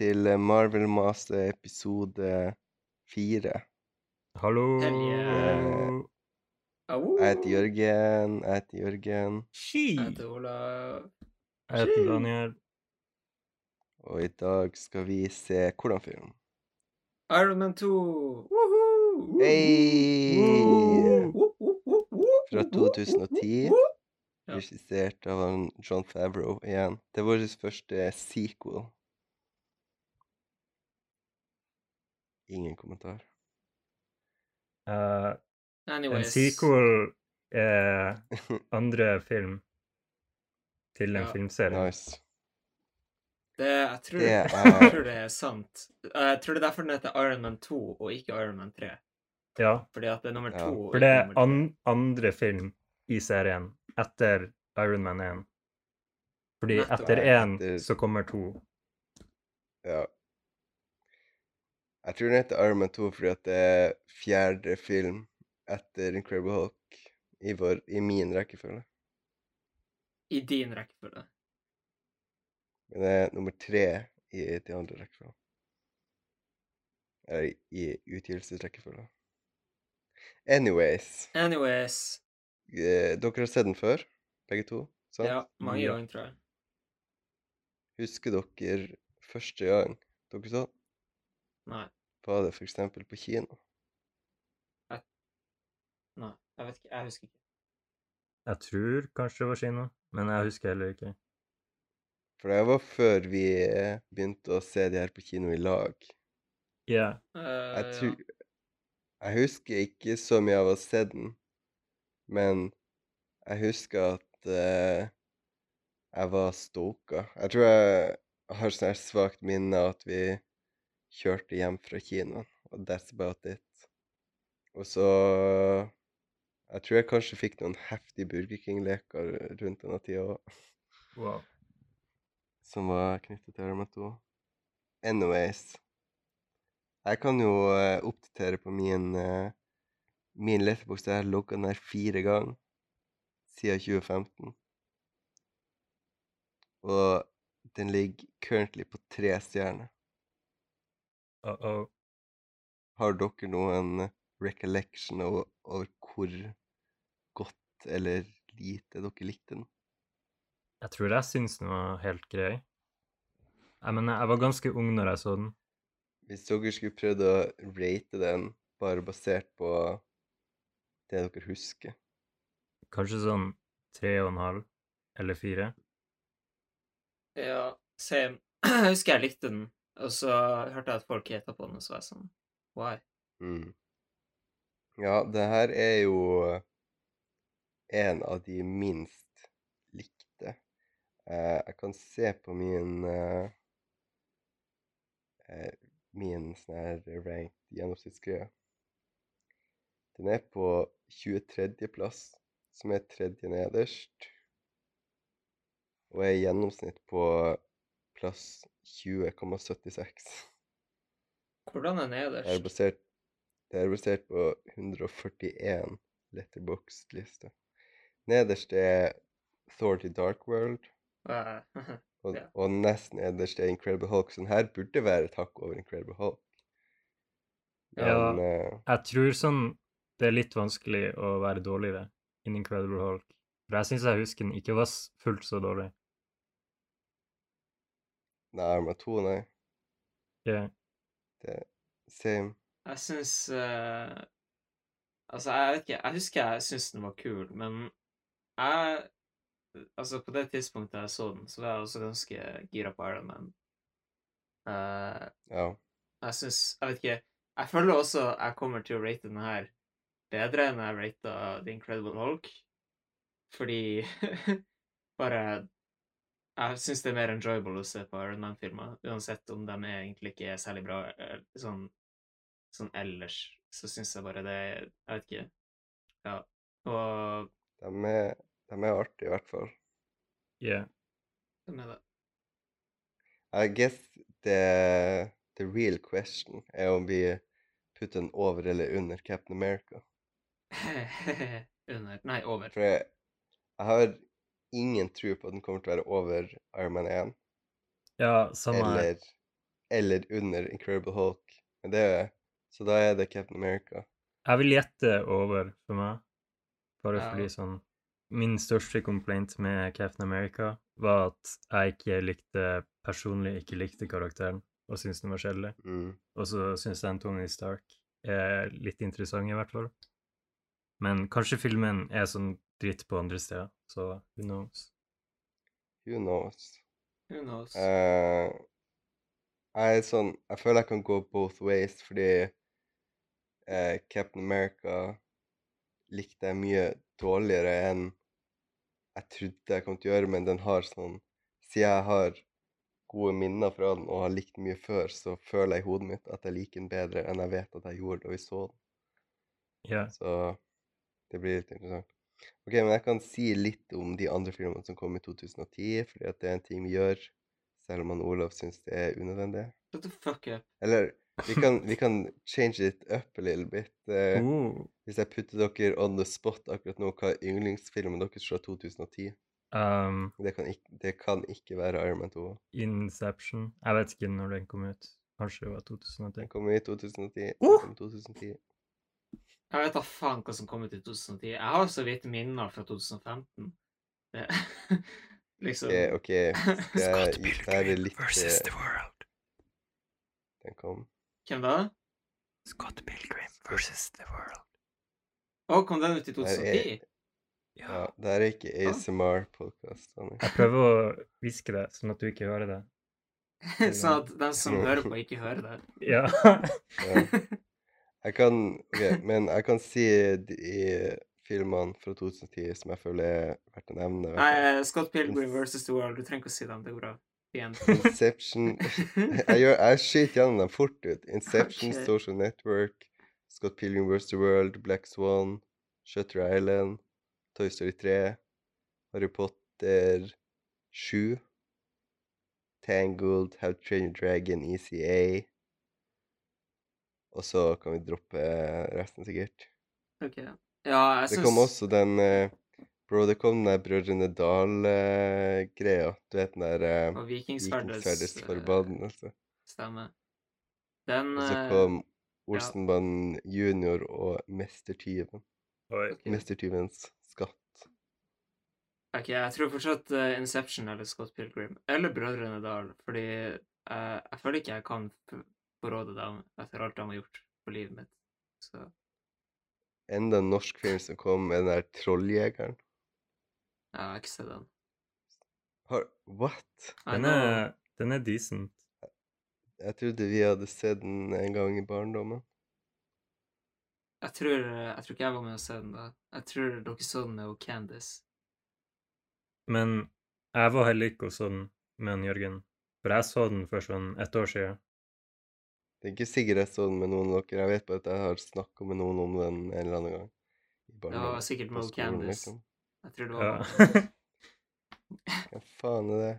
Til eh, Marvel Master episode fire. Hallo. Yeah. Au. Jeg heter Jørgen. Jeg heter Jørgen. Ski. Jeg heter Olav. Jeg heter Daniel. Og i dag skal vi se hvordan film? Iron Man 2. Woohoo! Hey! Fra 2010. woo. Regissert av John Favreau igjen. Det er vår første sequel. Ingen kommentar. Uh, en sequel er andre film til en Ja. filmserie. Nice. Det, jeg, tror, Det jeg er tror det er sant. Jeg tror det er derfor den heter Iron Man 2 og ikke Iron Man 3. Ja, Fordi at det er nummer Ja. to. for det er an andre film i serien etter Iron Man 1. Fordi Nettopp. etter én så kommer to. Ja. Jeg tror den heter Iron Man 2 fordi at det er fjerde film etter Incredible Hulk i, vår, i min rekkefølge. I din rekkefølge. Men det er nummer tre i de andre rekkefølgen. Eller i utgivelsesrekkefølgen. Anyways. Anyways. eh, Dere har sett den før, begge to? Sant? Ja, mange ganger, tror jeg. Husker dere første gang dere så den? Nei. Var det f.eks. på kino? Nei. Jeg vet ikke. Jeg husker ikke. Jeg tror kanskje det var kino, men jeg husker heller ikke. For det var før vi eh, begynte å se de her på kino i lag. Ja. Uh, Jeg tror Jeg husker ikke så mye av å ha sett den, men jeg husker at uh, jeg var stoka. Jeg tror jeg har sånn svakt minne av at vi kjørte hjem fra kinoen, og that's about it. Og så Jeg tror jeg kanskje fikk noen heftige Burger King-leker rundt denne tida òg, Wow. som var knyttet til Man 2. Anyways. Jeg kan jo uh, oppdatere på min uh, Min letterbox. Jeg har logga den her fire ganger siden 2015. Og den ligger currently på tre stjerner. Uh -oh. Har dere noen recollection over, over hvor godt eller lite dere likte den? Jeg tror jeg syns den var helt grei. Jeg mener, jeg var ganske ung når jeg så den. Hvis dere skulle prøvd å rate den bare basert på det dere husker Kanskje sånn tre og en halv eller fire. Ja, same. Jeg husker jeg likte den, og så hørte jeg at folk heta på den, og så var jeg sånn Why? mm. Ja, det her er jo en av de minst likte. Eh, jeg kan se på min eh, eh, Min sånn her ranked gjennomsnittsgreie. Den er på 23.-plass, som er tredje nederst. Og er i gjennomsnitt på plass 20,76. Hvordan er Det er nederst? basert, det er basert på 141 letterbox-liste. Nederst er Thor to Dark World, Eh, og, Ja. og nest nederst er Incredible Hulk. Så den her burde være et hakk over Incredible Hulk. Ja. Men eh, Jeg tror sånn det er litt vanskelig å være dårligere in Incredible Hulk. For jeg syns jeg husker den ikke var fullt så dårlig. Nei, med to, nei. Ja. Det er same. Jeg syns uh, Altså, jeg vet ikke. Jeg husker jeg syntes den var kul, men jeg Altså, på det tidspunktet jeg så den, så var jeg også ganske gira på Iron Man. Uh, Ja. jeg syns Jeg vet ikke. Jeg føler også jeg kommer til å rate den her bedre enn jeg rata The Incredible Hulk. Fordi bare Jeg syns det er mer enjoyable å se på Iron Man-filmer, uansett om de egentlig ikke er særlig bra eh, sånn, sånn ellers. Så syns jeg bare det Jeg vet ikke. Ja. Og De er, de er artige, i hvert fall. Yeah. De er det? I guess the, the real question er om vi putter den over eller under Captain America. Under Nei, over. For jeg, jeg har ingen tro på at den kommer til å være over Iron Man 1. Ja, samme her. eller, eller under Incredible Hulk. Men det er, så da er det Captain America. Jeg vil gjette over for meg. Bare Ja. fordi sånn Min største complaint med Captain America var at jeg ikke likte personlig ikke likte karakteren og syntes den var kjedelig. Mm. Og så syns jeg Tony Stark er litt interessant, i hvert fall. Men kanskje filmen er sånn dritt på andre steder, så who knows. Who knows? Who knows? Uh, jeg er sånn Jeg føler jeg kan gå both ways, fordi uh, Captain America likte jeg mye dårligere enn jeg trodde jeg kom til å gjøre, men den har sånn Siden jeg har gode minner fra den og har likt den mye før, så føler jeg i hodet mitt at jeg liker den bedre enn jeg vet at jeg gjorde da vi så den. Ja. Så det blir litt interessant. Ok, men jeg kan si litt om de andre filmene som kom i 2010, fordi at det er en ting vi gjør, selv om han Olav syns det er unødvendig. Shut the fuck up. Eller vi kan, vi kan change it up a little bit. Eh, mm. hvis jeg putter dere on the spot akkurat nå, hva er yndlingsfilmen deres fra 2010? um, Det kan ikke, det kan ikke være Iron Man 2. Inception. Jeg vet ikke når den kom ut. Kanskje det var 2010. Den kom i 2010. Den Uh! kom 2010. Jeg vet da faen hva som kom ut i 2010. Jeg har så vidt minner fra 2015. Det, liksom Ok, ok. Scott Pilgrim litt versus eh, the world. Den kom. Hvem da? Scott Pilgrim versus the world. Å, kom den ut i Der er- 2010? Ja, det her er ikke ASMR-podkast. Jeg prøver å hviske det, sånn at du ikke hører det. sånn at den som hører på, ikke hører det. Ja. Jeg kan okay, men jeg kan si i filmene fra 2010 som jeg føler er verdt å nevne. Nei, eh, Scott Pilgrim versus The World. Du trenger ikke å si dem. Det går bra. Igjen. Inception Jeg, gjør, jeg skyter gjennom dem fort ut. Inception, okay. Social Network, Scott Pilgrim vs. The World, Black Swan, Shutter Island, Toy Story 3, Harry Potter 7, Tangled, How to Train Your Dragon, ECA. Og så kan vi droppe resten, sikkert. Ok. Ja, jeg Det kom også den eh, Bro, det kom den der Brødrene Dal-greia. Du vet den der eh, Og Vikingsverdets eh, forbannelse. stemme. Den Og så eh, kom Olsenbanden junior og Mestertyven. Okay. ok. Mestertyvens skatt. Ok, jeg tror fortsatt eh, Inception eller Scott Pilgrim. Eller Brødrene Dal, fordi uh, jeg føler ikke jeg kan forråde dem etter alt de har gjort på livet mitt. Så Enda en norsk film som kom med den der Trolljegeren. jeg har ikke sett den. Har, what? Den er, den er decent. Jeg trodde vi hadde sett den en gang i barndommen. Jeg tror, jeg tror ikke jeg var med å se den da. Jeg tror dere så den med Candice. Men jeg var heller ikke hos den med han Jørgen. For jeg så den for sånn ett år siden. Det er ikke sikkert jeg så den med noen av dere. Jeg vet bare at jeg har snakka med noen om den en eller annen gang. I Det var sikkert Mo med Candice. liksom. Jeg tror det var Ja. Hva faen er det?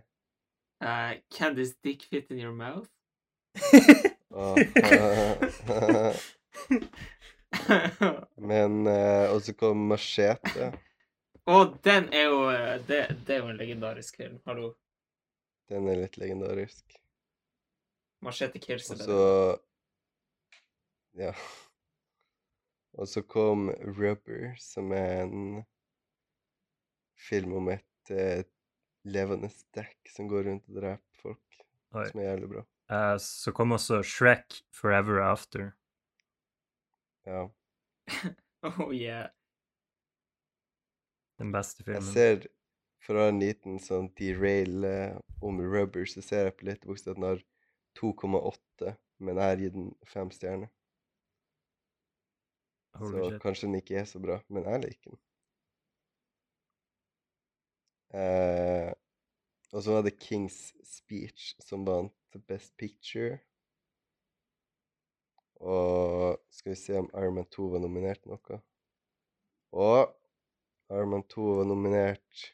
Uh, Candice dick fit in your mouth? Åh. Men uh, Og så kom Machete. Og den er jo eh, det, det er jo en legendarisk film. Hallo. Den er litt legendarisk. Machete Kills Og er så. Ja. Og så kom Rubber, som er en film om et eh, levende dekk som går rundt og dreper folk, Oi. som er jævlig bra. Uh, så kom også Shrek Forever After. Ja. Oh yeah. Den beste filmen. Jeg ser fra en liten sånn derail eh, om Rubber, så ser jeg på litt den har 2,8, men jeg har gitt den fem stjerner. Holy Så shit. kanskje den ikke er så bra, men jeg liker den. Eh, og så var det King's Speech som vant Best Picture. Og skal vi se om Iron Man 2 var nominert noe. Og Iron Man 2 var nominert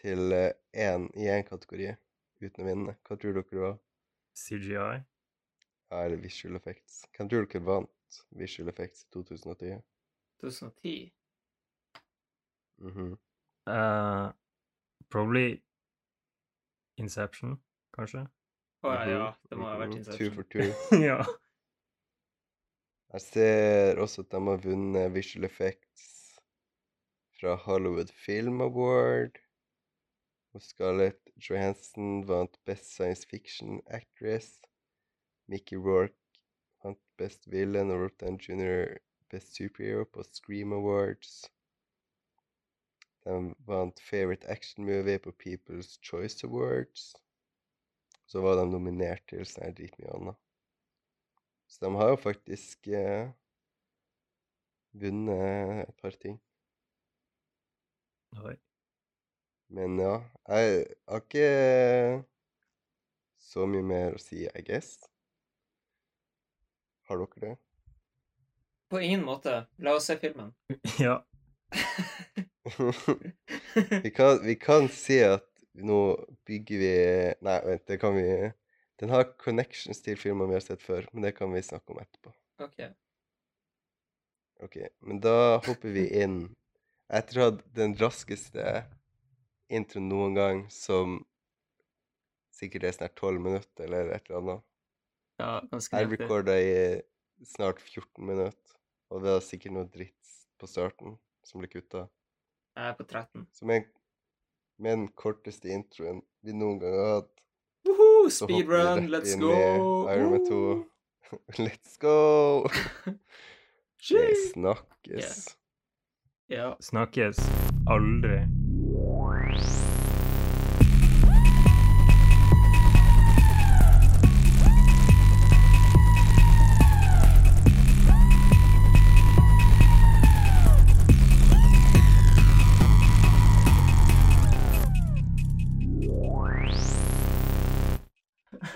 til én i én kategori uten å vinne. Hva tror dere det var? CGI. Ja, eller Visual Effects. Hvem tror dere vant Visual Effects i 2010? 2010. Mhm. uh, probably Inception. kanskje? Å ja, ja, Mhm, det må ha vært Inception. Two for two. ja. Jeg ser også at de har vunnet visual effects fra Hollywood Film Award. Og Scarlett Johansson vant Best Science Fiction Actress. Mickey Rourke vant Best Villain Robert Downey Jr. Best Superhero på Scream Awards. De vant Favorite Action Movie på People's Choice Awards. Så var de nominert til sånn her dritmye annet. Så de har jo faktisk eh, vunnet et par ting. Oi. Men ja, jeg har ikke så mye mer å si, I guess. Har dere det? På ingen måte. La oss se filmen. ja. vi, kan, vi kan si at nå bygger vi Nei, vent, det kan vi Den har connections til filmer vi har sett før, men det kan vi snakke om etterpå. OK. Ok, men da hopper vi inn. Jeg tror at den raskeste introen noen gang, som sikkert er snart 12 minutter eller et eller annet. Ja, ganske Jeg recorda i snart 14 minutter, og det var sikkert noe dritt på starten som ble kutta. Jeg er på 13. Som med, med den korteste introen vi noen gang har hatt, Woohoo! så hopper vi Speedrun, rett let's inn go! med Iron Man 2. Let's go! Det snakkes. snakkes. Ja. Snakkes aldri.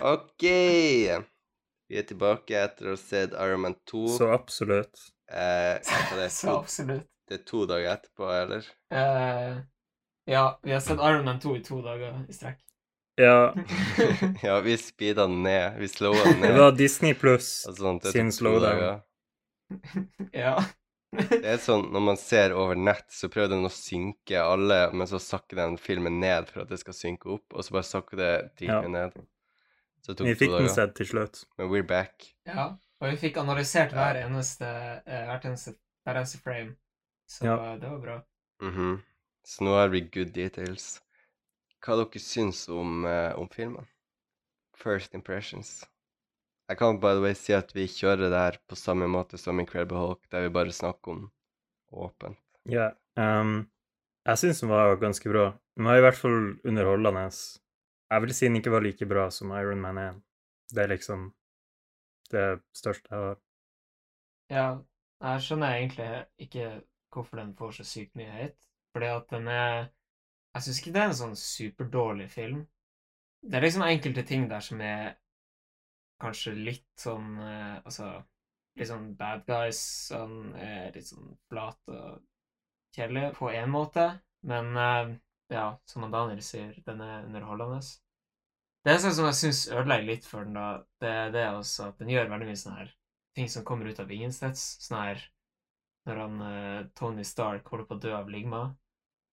OK! Vi er tilbake etter å ha sett Iron Man 2. Så absolutt. Eh, det, er Så absolutt. det er to dager etterpå, eller? Eh, ja, vi har sett Iron Man 2 i to dager i strekk. Ja, ja, vi speeda den ned. Vi slowa den ned. det var Disney pluss Altså, sin slowdown. ja. Det er sånn når man ser over nett, så prøver den å synke alle, men så sakker den filmen ned for at det skal synke opp, og så bare sakker det Ja. ned. Så det tok Vi to fikk den sett til slutt. Men we're back. ja. Og vi fikk analysert hver eneste, eh, hvert eneste, hver eneste frame. Så Ja. det var bra. Mhm. Så nå har vi good details. Hva dere syns om, eh, om filmen? First impressions. Jeg kan by the way si at vi kjører det her på samme måte som Incredible Hulk, der vi bare snakker om åpent. Ja. ehm, jeg syns den var ganske bra. Den var i hvert fall underholdende. Jeg vil si den ikke var like bra som Iron Man 1. Det er liksom det største jeg har. Ja, jeg skjønner egentlig ikke hvorfor den får så sykt mye hate. Fordi at den er Jeg syns ikke det er en sånn superdårlig film. Det er liksom enkelte ting der som er kanskje litt sånn eh, Altså litt sånn bad guys sånn, er litt sånn flat og kjedelig på én måte. Men eh, ja, som Daniel sier, den er underholdende. Det eneste som jeg syns ødelegger litt for den, da, det er også at den gjør veldig mye sånn her ting som kommer ut av ingensteds. Sånn her når han eh, Tony Stark holder på å dø av ligma,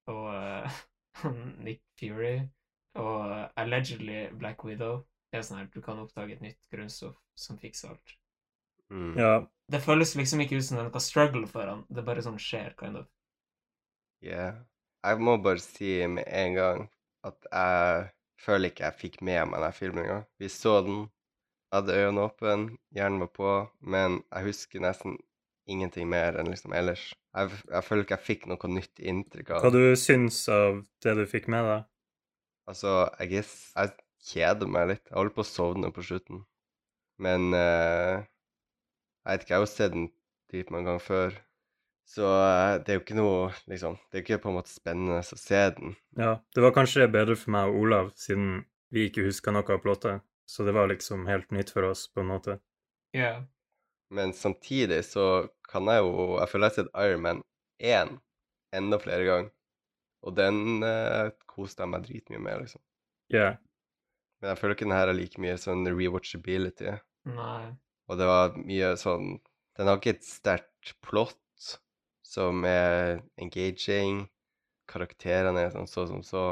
og uh, Nick Fury og eh, allegedly Black Widow det er sånn her du kan oppdage et nytt grunnstoff som fikser alt. Mm. Ja, Det føles liksom ikke ut som det er noe struggle for han. Det er bare sånn skjer, kind of. Yeah. Jeg må bare si med en gang at jeg føler ikke jeg fikk med meg den filmen engang. Vi så den, hadde øynene åpne, hjernen var på, men jeg husker nesten ingenting mer enn liksom ellers. Jeg, jeg føler ikke jeg fikk noe nytt inntrykk av Hva du syns av det du fikk med deg? Altså, I guess Jeg kjeder meg litt. Jeg holder på å sovne på slutten. Men uh, Jeg vet ikke, jeg har jo sett den dritmange ganger før. Så uh, det er jo ikke noe liksom Det er jo ikke på en måte spennende å se den. Ja, det var kanskje bedre for meg og Olav, siden vi ikke huska noe av plottet. Så det var liksom helt nytt for oss, på en måte. Ja. Men samtidig så kan jeg jo Jeg føler jeg har sett Iron Man 1 enda flere ganger. Og den eh, koste jeg meg dritmye med, liksom. Ja. Men jeg føler ikke den her er like mye sånn rewatchability. Nei. Og det var mye sånn Den har ikke et sterkt plott som er engaging. Karakterene er sånn så som så.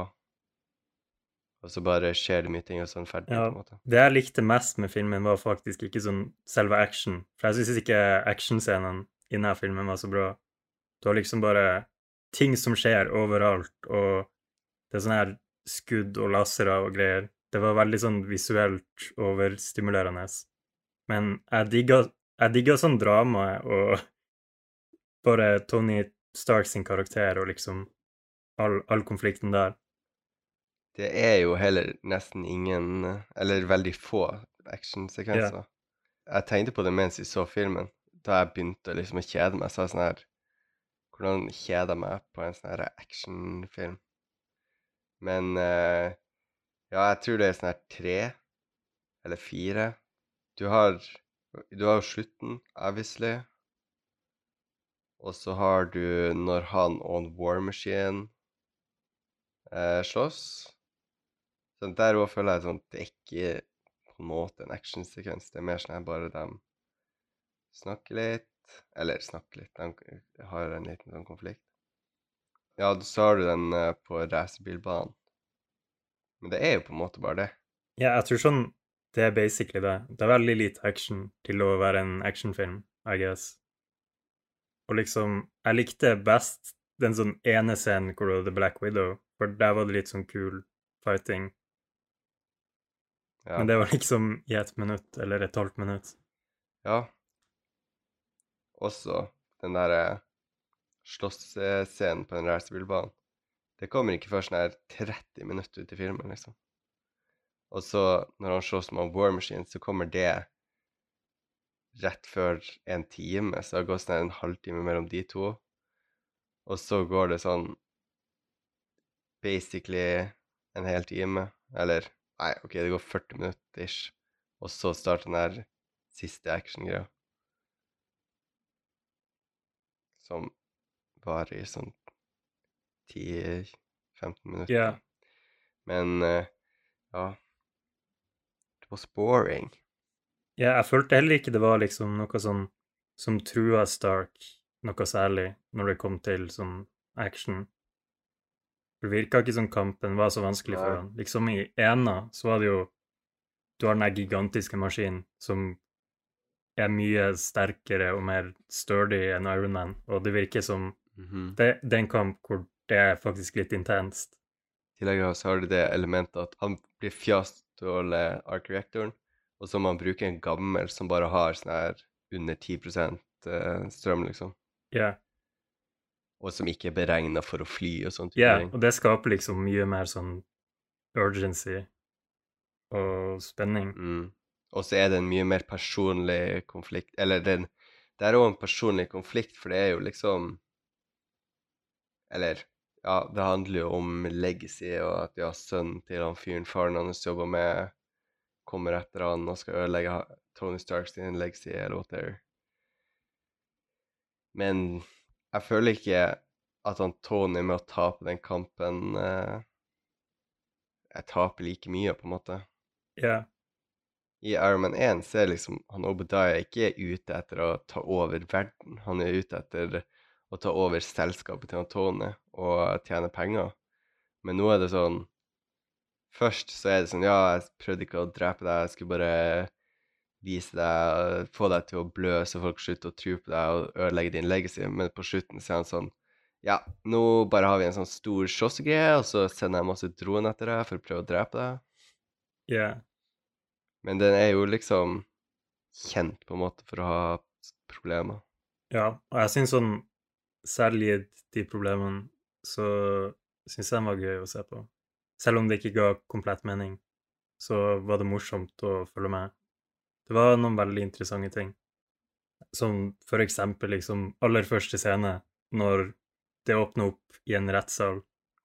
Og så bare skjer det mye ting, og sånn er ferdig. Ja. på en måte. Det jeg likte mest med filmen, var faktisk ikke sånn selve action. For jeg syns ikke actionscenen i denne filmen var så bra. Du har liksom bare ting som skjer overalt, og det er sånn her skudd og lasere og greier. Det var veldig sånn visuelt overstimulerende. Men jeg digga, jeg digga sånn dramaet og bare Tony Stark sin karakter og liksom all, all konflikten der. Det er jo heller nesten ingen, eller veldig få, actionsekvenser. Jeg tenkte på det mens vi så filmen. Da jeg begynte liksom å kjede meg, så jeg sånn her Hvordan kjeder jeg meg på en sånn her actionfilm? Men uh, ja, jeg tror det er sånn her tre eller fire. Du har Du har jo slutten, obviously. Og så har du når han og War Machine eh, slåss. Så der òg føler jeg sånn Det er ikke på en måte en actionsekvens. Det er mer sånn at bare de snakker litt. Eller snakker litt. De har en liten sånn konflikt. Ja, så har du den eh, på racerbilbanen. Men det er jo på en måte bare det. Ja, jeg tror sånn Det er basically det. Det er veldig lite action til å være en actionfilm, I guess. Og liksom Jeg likte best den sånn ene scenen hvor du hadde Black Widow, for der var det litt sånn kul fighting. Ja. Men det var liksom i ett minutt, eller et halvt minutt. Ja. Også den derre slåssscenen på den racerbilbanen. Det kommer ikke før sånn her 30 minutter ut i filmen, liksom. Og så, når han slåss med War Machine, så kommer det rett før en time, så det går sånn her en halvtime mellom de to. Og så går det sånn basically en hel time, eller Nei, OK, det går 40 minutter ish, og så starter den der siste actiongreia. Som varer i sånn 10-15 minutter. Ja. Men uh, ja Det var boring. Ja, jeg følte heller ikke det var liksom noe sånn som trua Stark noe særlig når det kom til sånn action. Det virka ikke som kampen var så vanskelig for han. Liksom i ena så var det jo Du har den der gigantiske maskinen som er mye sterkere og mer sturdy enn Iron Man, og det virker som Mhm. det, det er en kamp hvor det er faktisk litt intenst. I tillegg så har du det elementet at han blir fjast til å holde arc reactoren, og så må han bruke en gammel som bare har sånn her under 10 eh, strøm, liksom. Ja, Og som ikke er beregna for å fly og sånt. ja, yeah, og det skaper liksom mye mer sånn urgency og spenning. Mm. Og så er det en mye mer personlig konflikt Eller den, det er òg en personlig konflikt, for det er jo liksom Eller ja, det handler jo om legacy, og at ja, sønnen til han fyren faren hans jobber med, kommer etter han og skal ødelegge Tony Stark sin legacy, eller whatever. Men jeg føler ikke at han Tony med å tape den kampen eh, Jeg taper like mye, på en måte Ja, i Iron Man 1 så er liksom han Obadiah ikke er ute etter å ta over verden. Han er ute etter å ta over selskapet til han Tony og tjene penger. Men nå er det sånn Først så er det sånn Ja, jeg prøvde ikke å drepe deg, jeg skulle bare vise deg Få deg til å blø så folk slutter å tro på deg og ødelegge din legacy. Men på slutten så er han sånn Ja, nå bare har vi en sånn stor slåssegreie, og så sender jeg masse droner etter deg for å prøve å drepe deg. ja. Men den er jo liksom kjent på en måte for å ha problemer. Ja, og jeg syns sånn Selv gitt de problemene, så syns jeg den var gøy å se på. Selv om det ikke ga komplett mening, så var det morsomt å følge med. Det var noen veldig interessante ting. Som for eksempel liksom aller første scene, når det åpner opp i en rettssal.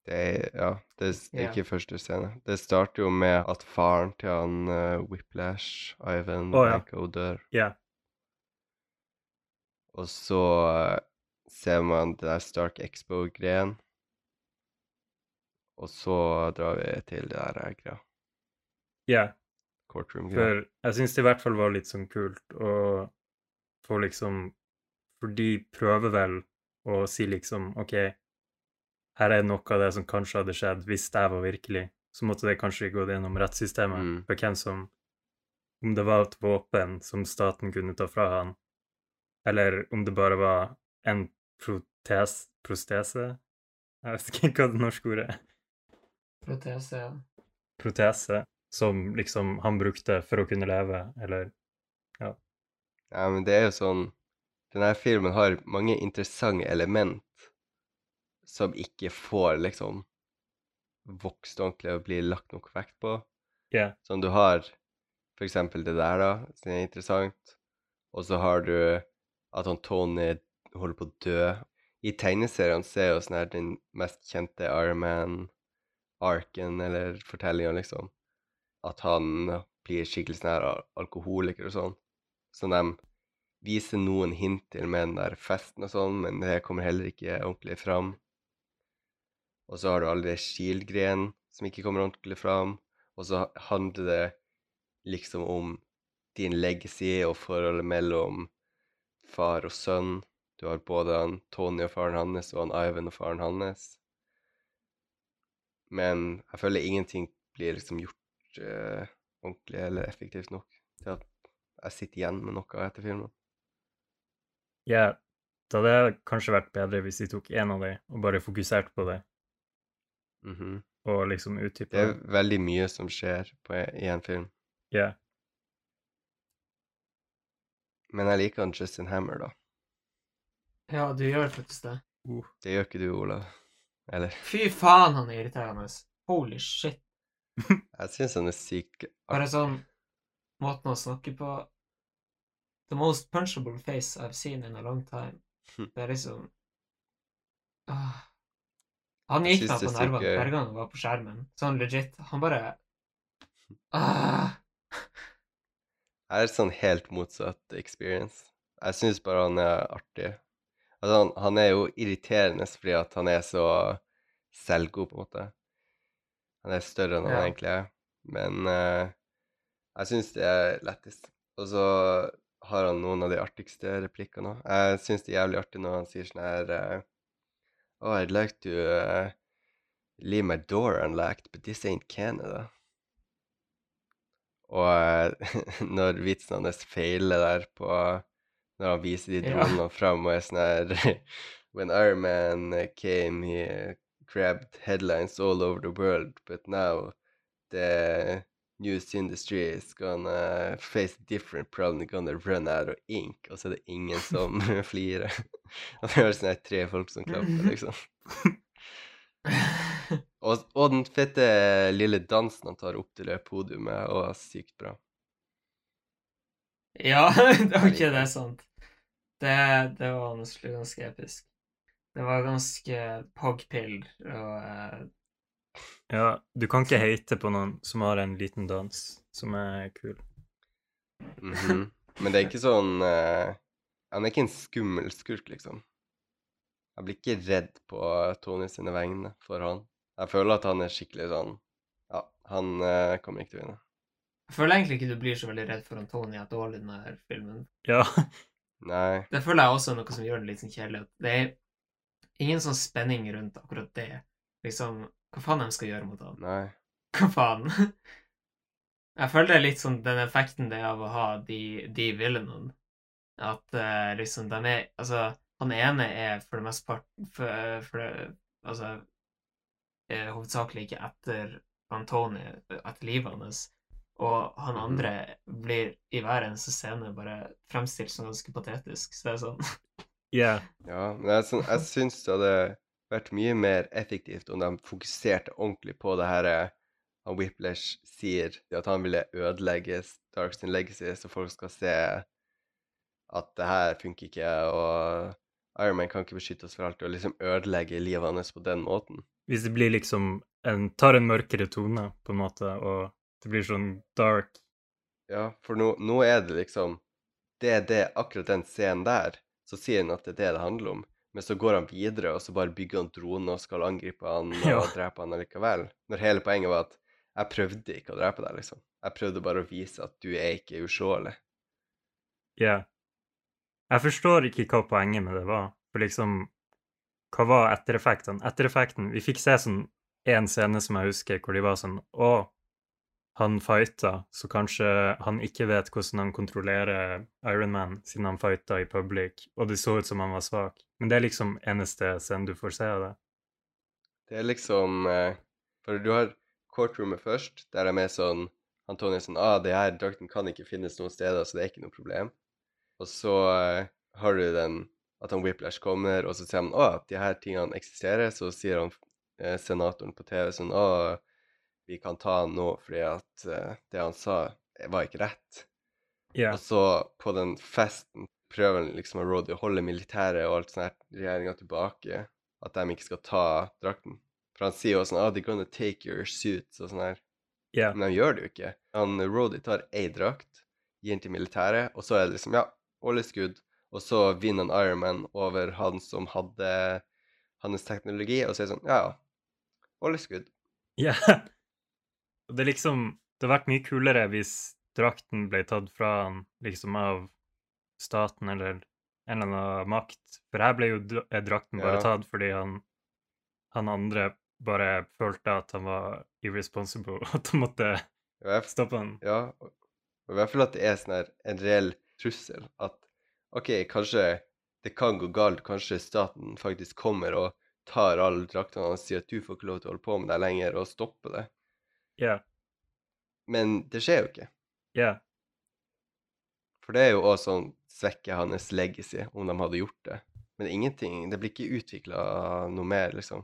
Det er, ja, det er ikke ikke første scene. Det starter jo med at faren til han uh, Whiplash, Ivan Å, ja. Dør. Yeah. Og så uh, ser man det der Stark Expo-greien. Og så drar vi til det der eh, greia. ja. Courtroom-greia. For jeg syns det i hvert fall var litt sånn kult å få liksom For de prøver vel å si liksom OK, her er noe av det som kanskje hadde skjedd hvis det var virkelig. så måtte det kanskje gått gjennom rettssystemet Mm. for hvem som Om det var et våpen som staten kunne ta fra han, eller om det bare var en protes, prostese Jeg vet ikke hva det norske ordet er. Protese, ja. Protese som liksom han brukte for å kunne leve, eller Ja, Ja, men det er jo sånn Denne filmen har mange interessante element som ikke får liksom vokst ordentlig og blir lagt nok vekt på. Ja. Sånn du har for eksempel det der, da, som er interessant. Og så har du at han Tony holder på å dø. I tegneseriene ser er jo sånn her den mest kjente Iron Man-arken, eller fortellinga, liksom. At han blir skikkelig sånn alkoholiker og sånn. Som de viser noen hint til med den der festen og sånn, men det kommer heller ikke ordentlig fram. Og så har du alle de Shield-greiene som ikke kommer ordentlig fram. Og så handler det liksom om din legacy og forholdet mellom far og sønn. Du har både han Tony og faren hans og han Ivan og faren hans. Men jeg føler ingenting blir liksom gjort eh, ordentlig eller effektivt nok til at jeg sitter igjen med noe etter filmen. Ja, da hadde det kanskje vært bedre hvis de tok én av dem og bare fokuserte på det, Mhm. og liksom utdypa Det er veldig mye som skjer på, i en film. Ja. Men jeg liker han Justin Hammer, da. Ja, du gjør faktisk det. Uh. Det gjør ikke du, Olav. Eller? Fy faen, han er irriterende. Holy shit. Jeg syns han er syk. Bare sånn Måten å snakke på The most punchable face I've seen in a long time. Det er liksom ah. Han gikk meg på nervene hver gang han var på skjermen. Sånn legit. Han bare ah. Jeg er sånn helt motsatt experience. Jeg syns bare han er artig. Altså, han, han er jo irriterende fordi at han er så selvgod, på en måte. Han er større enn han Ja. egentlig er. Men uh, jeg syns det er lettest. Og så har han noen av de artigste replikkene òg. Jeg syns det er jævlig artig når han sier sånn her uh, Oh, I'd like to uh, leave my door unlocked, but this ain't Canada. Og når vitsen hans feiler der på Når han viser de dronene fram og er sånn her When Iron Man came, he grabbed headlines all over the world, but now the news industry is gonna face different problem. They're gonna run out of ink. Og så er det ingen som flirer. Og det er sånn tre folk som klapper, liksom. Og, og den fette lille dansen han tar opp til det podiumet, og er sykt bra. Ja, ok, det er sant. Det, det var honestly ganske episk. Det var ganske pogpill og eh, ja, du kan ikke hate på noen som har en liten dans som er kul. Mhm. Men det er ikke sånn uh, Han er ikke en skummel skurk, liksom. Jeg blir ikke redd på Tony sine vegne for han. Jeg føler at han er skikkelig sånn Ja, han uh, kommer ikke til å vinne. Jeg føler egentlig ikke du blir så veldig redd for han Antoni at i denne filmen. Ja, Nei. Det føler jeg også er noe som gjør den litt sånn kjedelig. Det er ingen sånn spenning rundt akkurat det. Liksom, hva faen de skal gjøre mot han? Nei. Hva faen? Jeg føler det er litt sånn den effekten det er av å ha de, de villainene. At uh, liksom de er Altså, han ene er for det meste part for, for det, Altså eh, hovedsakelig ikke etter Antony, etter livet hans. Og han Mhm. andre blir i hver eneste scene bare fremstilt som ganske patetisk. Så det er sånn ja. Ja, men jeg, jeg syns det hadde vært mye mer effektivt om de fokuserte ordentlig på det her eh, han Whiplash sier, at han ville ødelegge Starks sin legacy, så folk skal se at det her funker ikke, og Iron Man kan ikke beskytte oss for alltid, og liksom ødelegge livet hans på den måten. Hvis det blir liksom en, tar en mørkere tone, på en måte, og det blir sånn dark Ja, for nå, nå er det liksom Det er det, akkurat den scenen der, så sier han at det er det det handler om. Men så går han videre, og så bare bygger han drone og skal angripe han og Ja. drepe han allikevel. Når hele poenget var at jeg prøvde ikke å drepe deg, liksom. Jeg prøvde bare å vise at du er ikke uslåelig. Ja. Jeg forstår ikke hva poenget med det var. For liksom Hva var ettereffektene? Ettereffekten Vi fikk se sånn en scene som jeg husker, hvor de var sånn Å, han fighta, så kanskje han ikke vet hvordan han kontrollerer Iron Man, siden han fighta i public, og det så ut som han var svak. Men det er liksom eneste scenen du får se av det. Det er liksom eh, For du har courtroomet først, der de er sånn Antonio sånn ah, det her drakten kan ikke finnes noen steder, så det er ikke noe problem. Og så eh, har du den at han Whiplash kommer, og så sier han at de her tingene eksisterer. Så sier han eh, senatoren på TV sånn å, vi kan ta han nå fordi at uh, det han sa, eh, var ikke rett. Ja. Og så på den festen prøver han liksom å Roddy å holde militæret og alt sånt her, regjeringa tilbake. At de ikke skal ta drakten. For han sier jo sånn oh, they're gonna take your suits og sånn her. ja. Men han gjør det jo ikke. Han Roddy tar ei drakt, gir den til militæret, og så er det liksom ja, good. Og så vinner han Ironman over han som hadde hans teknologi, og så er det sånn ja, ja. Ja. Og det liksom Det hadde vært mye kulere hvis drakten ble tatt fra han liksom av staten eller en eller annen makt. For her ble jo drakten bare Ja. tatt fordi han han andre bare følte at han var irresponsible, at han måtte stoppe han. Ja, og i hvert fall at det er sånn her en reell trussel. At OK, kanskje det kan gå galt. Kanskje staten faktisk kommer og tar alle draktene og sier at du får ikke lov til å holde på med det lenger, og stopper det. Ja. Men det skjer jo ikke. Ja. For det er jo også sånn svekker hans legacy om de hadde gjort det. Men ingenting Det blir ikke utvikla noe mer, liksom.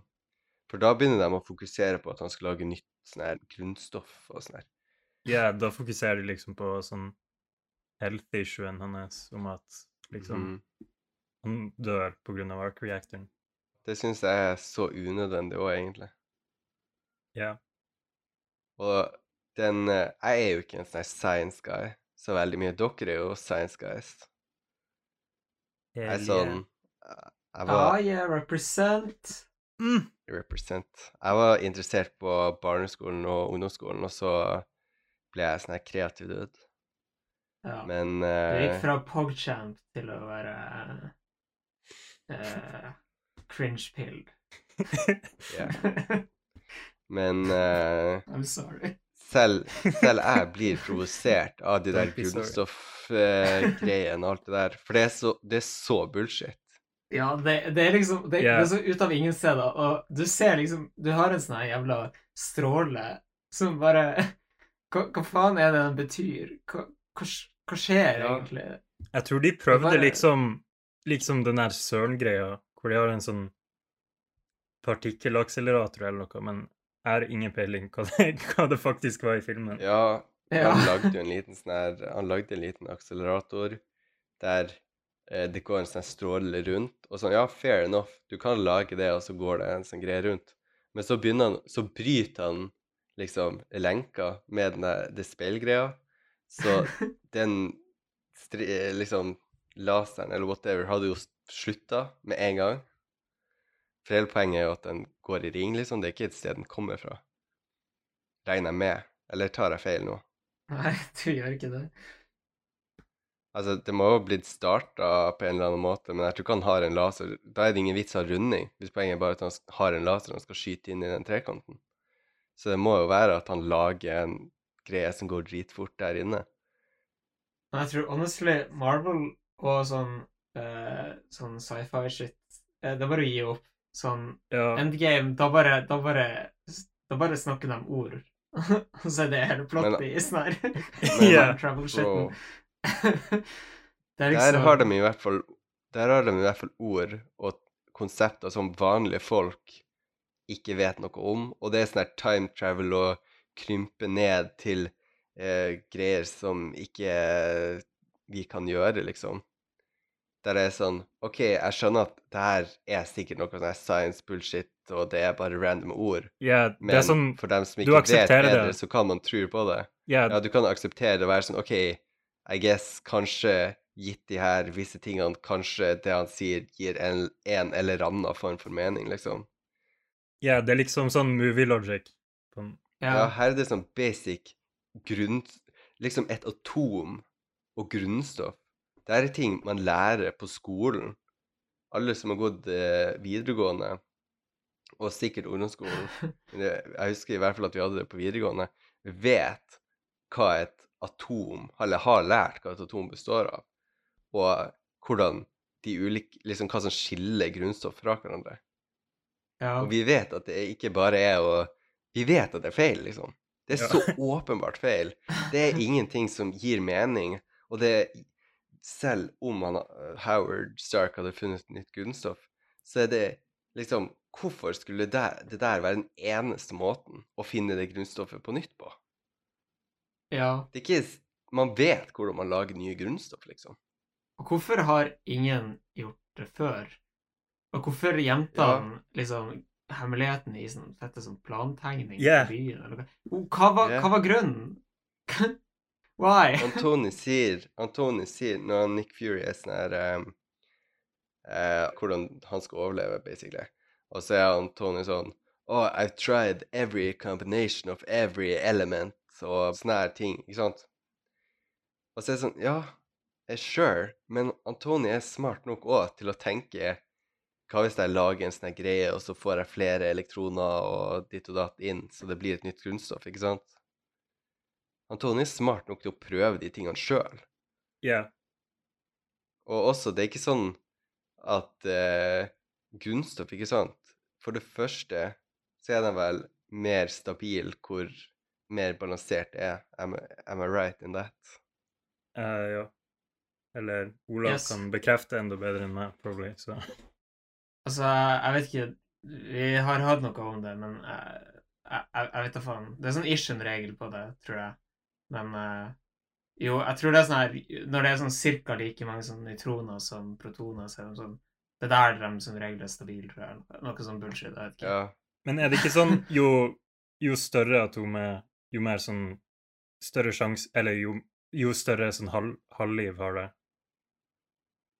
For da begynner de å fokusere på at han skal lage nytt sånn her grunnstoff og sånn her. ja, da fokuserer de liksom på sånn health-issuen hans om at liksom mm. han dør på grunn av arc-reactoren. Det syns jeg er så unødvendig òg, egentlig. Ja. Og den eh, Jeg er jo ikke en sånn science guy så veldig mye. Dere er jo science guys. Jeg er sånn jeg var, Ah, yeah, represent. Mm. represent. Jeg var interessert på barneskolen og ungdomsskolen, og så ble jeg sånn her kreativ dude. Ja. Men Du gikk eh, fra PogChamp til å være uh, cringe-pill. ja. Men uh, I'm sorry. selv, selv jeg blir provosert av de der kunststoffgreiene og alt det der. For det er så, det er så bullshit. Ja, det, det er liksom det, yeah. det er så ut av ingen steder, og du ser liksom Du har en sånn her jævla stråle som bare hva, hva faen er det den betyr? Hva, hva, hva skjer Ja. egentlig? Jeg tror de prøvde bare- liksom liksom den der Søren-greia, hvor de har en sånn partikkelakselerator eller noe, men har ingen peiling hva det, hva det faktisk var i filmen. Ja, Ja. han lagde jo en liten sånn her Han lagde en liten akselerator der eh, det går en sånn stråle rundt. Og sånn, ja, fair enough, du kan lage det, og så går det en sånn greie rundt. Men så begynner han Så bryter han liksom lenka med den der, det speilgreia. Så den stri, eh, liksom laseren eller whatever hadde jo slutta med en gang. For hele poenget er jo at den går i ring, liksom. Det er ikke et sted den kommer fra. Regner jeg med. Eller tar jeg feil nå? Nei, du gjør ikke det. Altså, det må jo ha blitt starta på en eller annen måte, men jeg tror ikke han har en laser. Da er det ingen vits av runding, hvis poenget er bare at han har en laser han skal skyte inn i den trekanten. Så det må jo være at han lager en greie som går dritfort der inne. Men jeg tror honestly Marvel og sånn uh, sånn sci-fi shit eh, Det er bare å gi opp. Sånn Ja, Endgame, da bare Da bare, da bare snakker de ord. Og så er det hele plottet i sånn her Ja. travel-shitten. det er der liksom har de i hvert fall Der har de i hvert fall ord og konsepter som vanlige folk ikke vet noe om, og det er sånn her time travel og krympe ned til eh, greier som ikke vi kan gjøre, liksom. Der det er sånn OK, jeg skjønner at det her er sikkert noe sånn science bullshit, og det er bare random ord, ja det men er sånn for dem som ikke vet bedre, det. så kan man tro på det. Yeah. Ja, du kan akseptere det og være sånn OK, I guess kanskje gitt de her visse tingene, kanskje det han sier, gir en, en eller annen form for mening, liksom. ja, det er liksom sånn movie logic. På Ja, Ja. her er det sånn basic grunn... Liksom et atom og grunnstoff. Det er ting man lærer på skolen. Alle som har gått eh, videregående og sikkert ungdomsskolen, men jeg husker i hvert fall at vi hadde det på videregående, vet hva et atom, eller har lært hva et atom består av, og hvordan de ulike, liksom hva som skiller grunnstoff fra hverandre. Ja. Og vi vet at det ikke bare er å Vi vet at det er feil, liksom. Det er Ja. så åpenbart feil. Det er ingenting som gir mening. Og det Selv om han, Howard Stark hadde funnet nytt grunnstoff, så er det liksom Hvorfor skulle det, det der være den eneste måten å finne det grunnstoffet på nytt på? ja. Det er ikke Man vet hvordan man lager nye grunnstoff, liksom. Og hvorfor har ingen gjort det før? Og hvorfor gjemte Ja. liksom hemmeligheten i sånn fette sånn plantegning Yeah. i byen? Eller hva? Hva, Yeah. hva var grunnen? Why? Antony sier, Antony sier når Nick Fury er sånn her um, uh, Hvordan han skal overleve, basically. Og så er Antony sånn Oh, I've tried every combination of every element og sånne her ting, ikke sant? Og så er det sånn Ja, jeg sure, men Antony er smart nok òg til å tenke Hva hvis jeg lager en sånn greie, og så får jeg flere elektroner og ditt og datt inn, så det blir et nytt grunnstoff, ikke sant? Antony er smart nok til å prøve de tingene sjøl. Ja. Og også, det er ikke sånn at eh, grunnstoff, ikke sant For det første så er den vel mer stabil hvor mer balansert det er. Am, I- am I right in that? Uh, ja. Eller Olav Yes. kan bekrefte enda bedre enn meg, probably. Så. Altså, jeg vet ikke Vi har hatt noe om det, men jeg, jeg, jeg vet da faen. Det er sånn ish en regel på det, tror jeg. Men uh, jo, jeg tror det er sånn her Når det er sånn cirka like mange sånn nøytroner som protoner, så er de sånn Det er der de som regel er stabile, tror jeg. Noe sånn bullshit. Jeg vet ikke. Ja. Men er det ikke sånn jo, jo større atomet, jo mer sånn større sjanse Eller jo, jo større sånn halv, halvliv har det?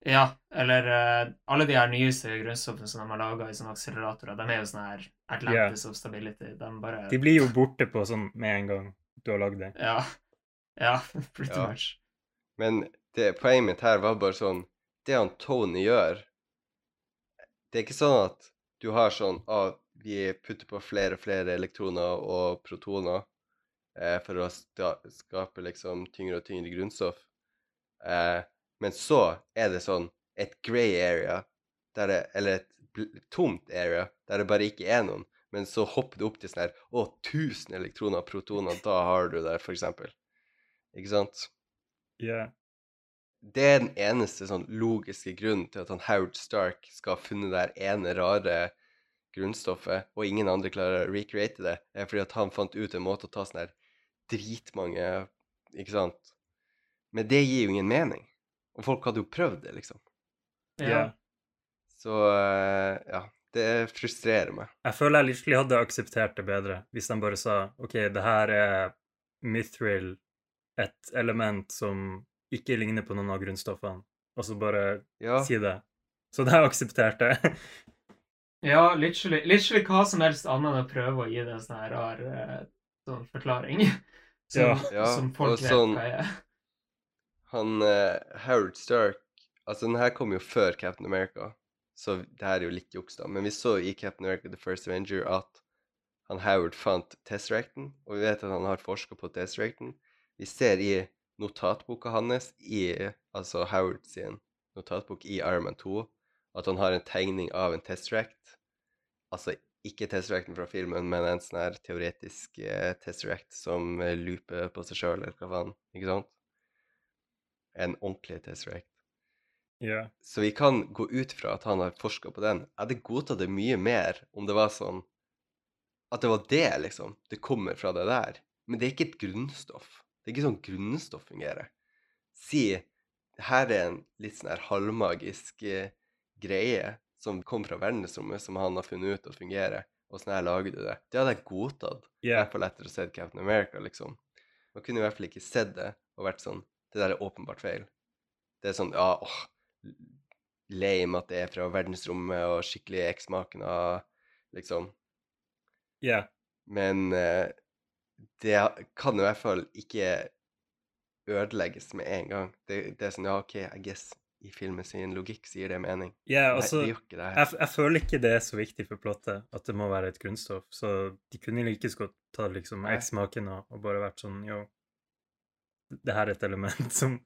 Ja, eller uh, alle de her nyeste grunnstoffene som de har laga i sånne akseleratorer, de er jo sånn her Atlantis of Stability. De bare De blir jo borte på sånn med en gang du har lagd det. Ja. Ja, pretty Ja. much. Men det, poenget mitt her var bare sånn Det han Tony gjør Det er ikke sånn at du har sånn ah, Vi putter på flere og flere elektroner og protoner eh, for å skape liksom tyngre og tyngre grunnstoff. Eh, men så er det sånn et grey area, der det, eller et tomt area, der det bare ikke er noen. Men så hopper du opp til sånn her Å, 1000 elektroner og protoner, da har du det, for eksempel. Ikke sant? Ja. det er den eneste sånn logiske grunnen til at han Howard Stark skal ha funnet det her ene rare grunnstoffet, og ingen andre klarer å recreate det, er fordi at han fant ut en måte å ta sånn her dritmange Ikke sant? Men det gir jo ingen mening. Og folk hadde jo prøvd det, liksom. ja. Så eh, ja. Det frustrerer meg. Jeg føler jeg virkelig hadde akseptert det bedre hvis de bare sa OK, det her er mithril, et element som ikke ligner på noen av grunnstoffene, og så bare Ja. si det. Så det har jeg akseptert det. Ja, literally, literally hva som helst annet enn å prøve å gi det en sånn her rar eh, sånn forklaring. Som, Ja. Ja, som og folk vet sånn- hva er. Han uh, Howard Stark Altså, den her kom jo før Captain America, så det her er jo litt juks, da. Men vi så i Captain America The First Avenger at han Howard fant Tesseracten, og vi vet at han har forska på Tesseracten. Vi ser i notatboka hans, i altså Howard sin notatbok i Iron Man 2, at han har en tegning av en Tesseract. Altså ikke Tesseracten fra filmen, men en sånn her teoretisk eh, Tesseract som eh, looper på seg sjøl, eller hva faen. Ikke sant? En ordentlig Tesseract. Ja. Så vi kan gå ut fra at han har forska på den. Jeg hadde godtatt det mye mer om det var sånn At det var det, liksom. Det kommer fra det der. Men det er ikke et grunnstoff. Det er ikke sånn grunnstoff fungerer. Si her er en litt sånn her halvmagisk eh, greie som kom fra verdensrommet, som han har funnet ut å fungere. og sånn her lager du det. Det hadde jeg godtatt. I Ja. hvert fall etter å ha sett Captain America, liksom. Man kunne i hvert fall ikke sett det og vært sånn Det der er åpenbart feil. Det er sånn Ja, åh Lame at det er fra verdensrommet og skikkelig eksmakende, liksom. Ja. Men eh, det kan i hvert fall ikke ødelegges med en gang. Det, det er sånn Ja, OK, I guess i filmen sin logikk sier gir det mening. Ja, Nei, altså, Nei, det jeg, jeg føler ikke det er så viktig for plottet at det må være et grunnstoff, så de kunne like godt ta liksom. X-maken og, og bare vært sånn Yo, det her er et element som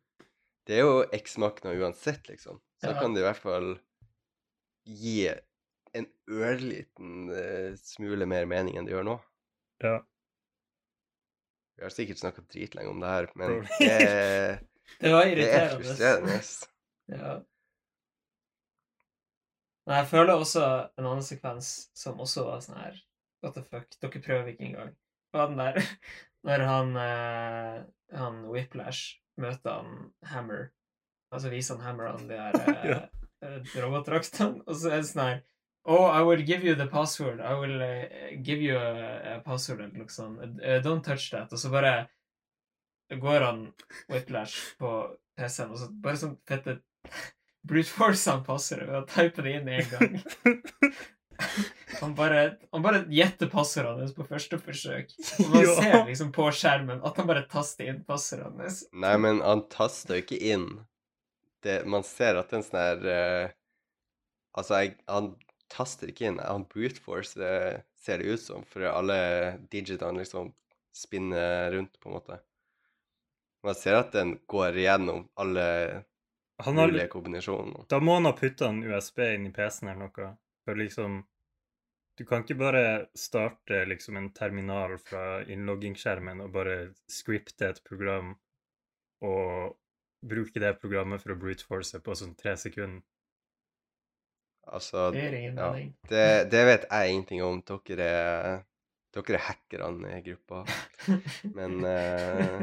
Det er jo eksmakna uansett, liksom. Så Ja. kan det i hvert fall gi en ørliten uh, smule mer mening enn det gjør nå. Ja. Vi har sikkert snakka dritlenge om det her, men det, Det det er frustrerende. Ja. Men jeg føler også en annen sekvens som også var sånn her What the fuck, dere prøver ikke engang. Var den der når han eh, han Whiplash møter han Hammer, altså viser han Hammer han de eh, Ja. eh, robotdraktene, og så er det sånn her Oh, I will give you the password. I will uh, give you a, a password eller noe sånt. Uh, don't touch that. Og så bare går han Whiplash på PC-en, og så bare sånn fette brute force han passordet ved å type det inn én gang. Han bare, han bare gjetter passordene hans på første forsøk. Og man Ja. ser liksom på skjermen at han bare taster inn passordene hans. Nei, men han taster jo ikke inn. Det, man ser at den sånn her eh, Altså, jeg, han taster ikke inn. Han brute force det ser det ut som, for alle digitene liksom spinner rundt, på en måte. Man ser at den går igjennom alle Han har, mulige kombinasjoner. da må han ha putta en USB inn i PC-en eller noe. For liksom Du kan ikke bare starte liksom en terminal fra innloggingsskjermen og bare scripte et program og bruke det programmet for å brute force på sånn tre sekunder. Altså, Det ja, det, det vet jeg ingenting om. Dere er, dere er hackerne i gruppa. Men uh,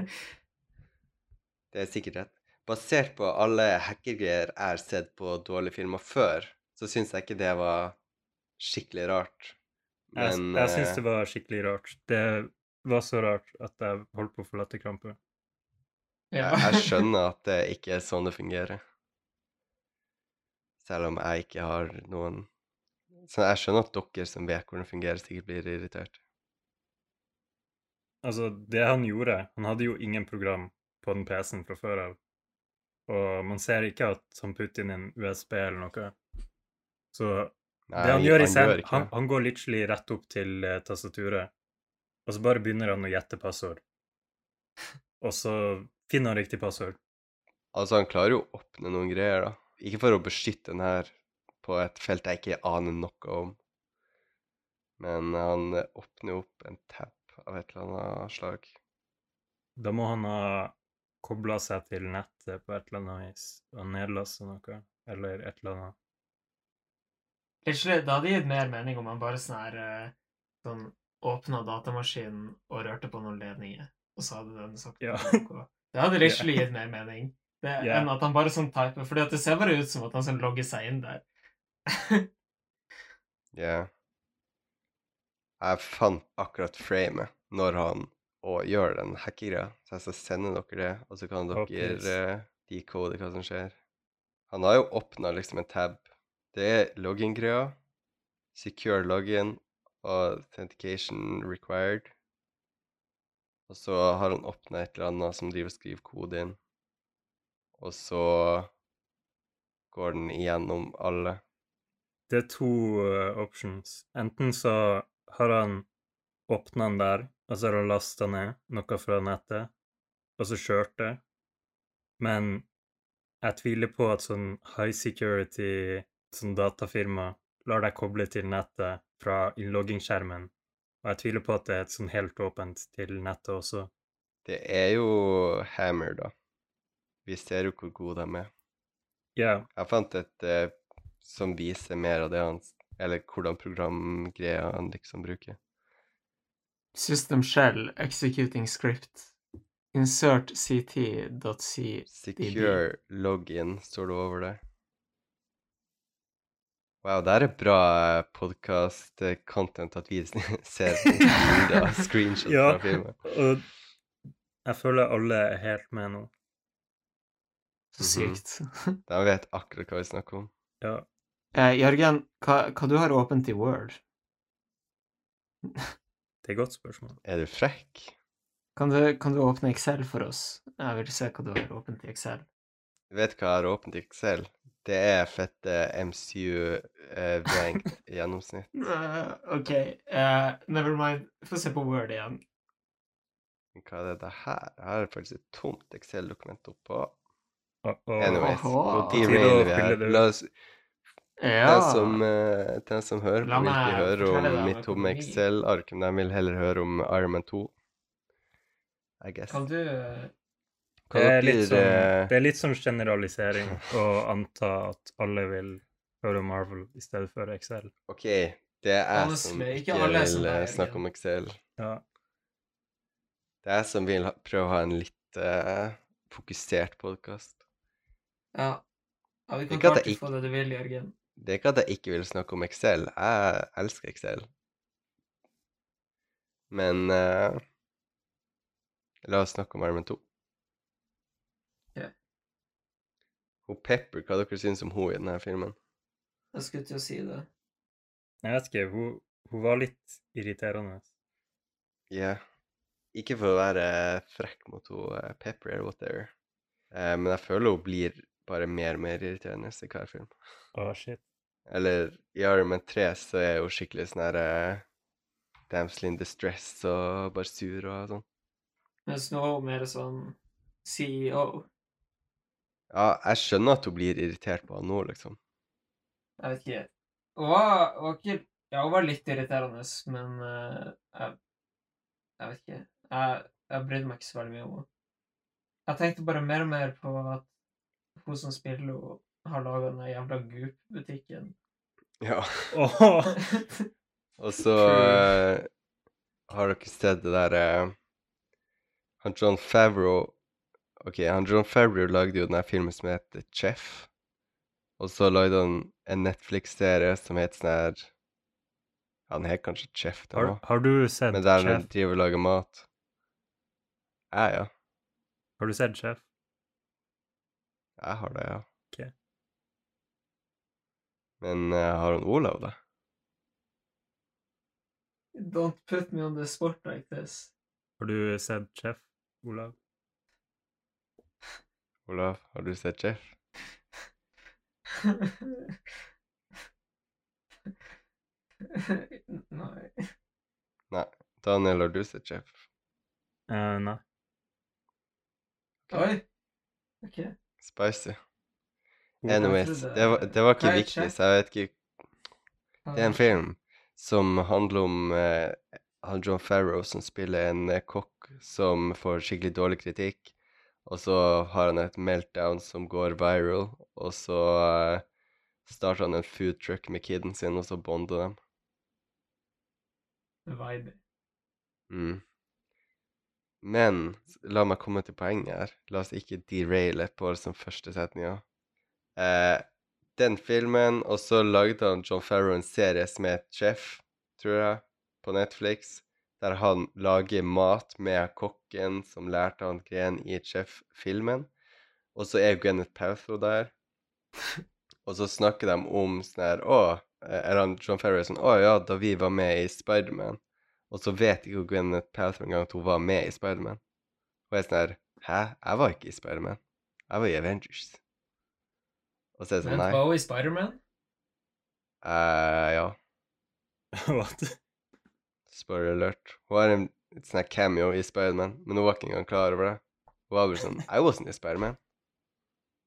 det er sikkert rett. Basert på alle hackergreier jeg har sett på dårlige filmer før, så syns jeg ikke det var skikkelig rart. Jeg, Men jeg syns eh, det var skikkelig rart. Det var så rart at jeg holdt på å få latterkrampe. Ja. jeg, jeg skjønner at det ikke er sånn det fungerer. Selv om jeg ikke har noen Så jeg skjønner at dere som vet hvordan det fungerer, sikkert blir irritert. Altså, det han gjorde Han hadde jo ingen program på den PC-en fra før av. Og man ser ikke at han putter inn en USB eller noe. Så Nei, det han gjør i scenen, han, han går literally rett opp til uh, tastaturet, og så bare begynner han å gjette passord. Og så finner han riktig passord. Altså, han klarer jo å åpne noen greier, da. Ikke for å beskytte den her på et felt jeg ikke aner noe om. Men han eh, åpner opp en tab av et eller annet slag. Da må han ha kobla seg til nettet på et eller annet vis og nedlasta noe, eller et eller annet. Egentlig, det hadde gitt mer mening om han bare sånn her eh, sånn åpna datamaskinen og rørte på noen ledninger, og så hadde den sagt Ja. noe. Det hadde literally gitt mer mening det, yeah. enn at han bare sånn typer, fordi at det ser bare ut som at han sånn logger seg inn der. Ja. Jeg fant akkurat framet når han og gjør den hackegreia, så jeg skal sende dere det, og så kan dere uh, decode hva som skjer. Han har jo åpna liksom en tab. Det er login-greia, secure login og authentication required. Og så har han åpna et eller annet som driver og skriver kode inn. Og så går den igjennom alle. Det er to uh, options. Enten så har han åpna den der, og så har han lasta ned noe fra nettet, og så kjørt det. Men jeg tviler på at sånn high security sånn datafirma lar deg koble til nettet fra innloggingsskjermen. Og jeg tviler på at det er et sånn helt åpent til nettet også. Det er jo Hammer, da. Vi ser jo hvor gode de er. Ja, Jeg fant et eh, som viser mer av det han Eller hvordan programgreier han liksom bruker. System shell executing script. Insert ct.c Secure login står det over der. Wow, det er et bra podkast-content at vi ser bilder og screenshots Ja. fra filmen. og jeg føler alle er helt med nå. Så Mhm. sykt. De vet akkurat hva vi snakker om. Ja. Eh, Jørgen, hva, hva du har åpent i Word? Det er et godt spørsmål. Er du frekk? Kan du, kan du åpne Excel for oss? Jeg vil se hva du har åpent i Excel. Du Vet hva jeg har åpent i Excel? Det er fette MCU-vrengt i gjennomsnitt. Uh, OK, uh, never mind. Få se på Word igjen. Hva er det her? Her er det faktisk et tomt Excel-dokument oppå. Uh -oh. Anyways, Tid å vi her. La oss, Ja. den, som, eh, den som hører på, vil ikke høre om det, mitt tomme. Excel-ark, men de vil heller høre om Iron Man 2. I guess. Kan du eh, det, er litt sånn, eh, det er litt som generalisering å anta at alle vil høre om Marvel i stedet for Excel. OK, det er jeg som ikke som vil eh, er snakke om Excel. Ja. Det er jeg som vil prøve å ha en litt uh, fokusert podkast. Ja. ja vi kan ikke- få det du vil, Jørgen. Det er ikke at jeg ikke vil snakke om Excel. Jeg elsker Excel. Men uh, la oss snakke om Armen 2. Ja. Hun Pepper, hva dere syns om hun i denne filmen? Jeg skulle til å si det. Jeg vet ikke, hun, hun var litt irriterende. Ja. Ikke for å være frekk mot hun eh, Pepper eller whatever, eh, men jeg føler hun blir bare mer og mer irriterende i hver film. Oh, shit. Eller i Iron Man 3 så er hun skikkelig sånn her eh, Damsel in distress og bare sur og sånn. Mens nå er hun mer sånn CEO. Ja, jeg skjønner at hun blir irritert på han nå, liksom. Jeg vet ikke. Hun var, var ikke Ja, hun var litt irriterende, men uh, jeg, jeg vet ikke. Jeg, jeg brydde meg ikke så veldig mye om henne. Jeg tenkte bare mer og mer på at hun som spiller henne, har laga den jævla Goop-butikken. Ja. Og så eh, har dere sett det der uh, Han John Favreau OK, han John Favreau lagde jo den her filmen som heter Chef. Og så lagde han en Netflix-serie som het sånn her Han het kanskje Chef, den har, òg. har du sett Men der han Chef? driver og lager mat. Ja, ja. Har du sett Chef? Jeg har det, ja. Ok. Men uh, har han Olav det? Don't put me on the spot like this. Har du sett Chef, Olav? Olav, har du sett Jeff? Nei. Nei. Daniel, har du sett Jeff? Uh, nei. Oi. OK. Spicy. Anyways, det var, det var ikke viktig, så jeg vet ikke Det er en film som handler om eh, John Farrow som spiller en eh, kokk som får skikkelig dårlig kritikk, og så har han et meltdown som går viral, og så uh, starter han en food truck med kiden sin, og så bonder dem. Vibe. Mm. Men la meg komme til poenget her. La oss ikke deraile på det som første setninga. Eh, den filmen, og så lagde han John Farrow en serie som het Chef, tror jeg, på Netflix, der han lager mat med kokken som lærte han greien i Chef-filmen. Og så er Gwyneth Paltrow der. Og så snakker de om sånn her Å, er han John Farrow er sånn Å ja, da vi var med i Spiderman. Og så vet ikke Gwyneth Paltrow engang at hun var med i Spiderman. Og jeg er sånn her Hæ? Jeg var ikke i Spiderman. Jeg var i Avengers. Og så er det sånn Nei. var hun i Spiderman? eh, ja. What? Spoiler alert. Hun har en sånn her cameo i Spiderman, men hun var ikke engang klar over det. Hun var bare sånn I wasn't in Spiderman.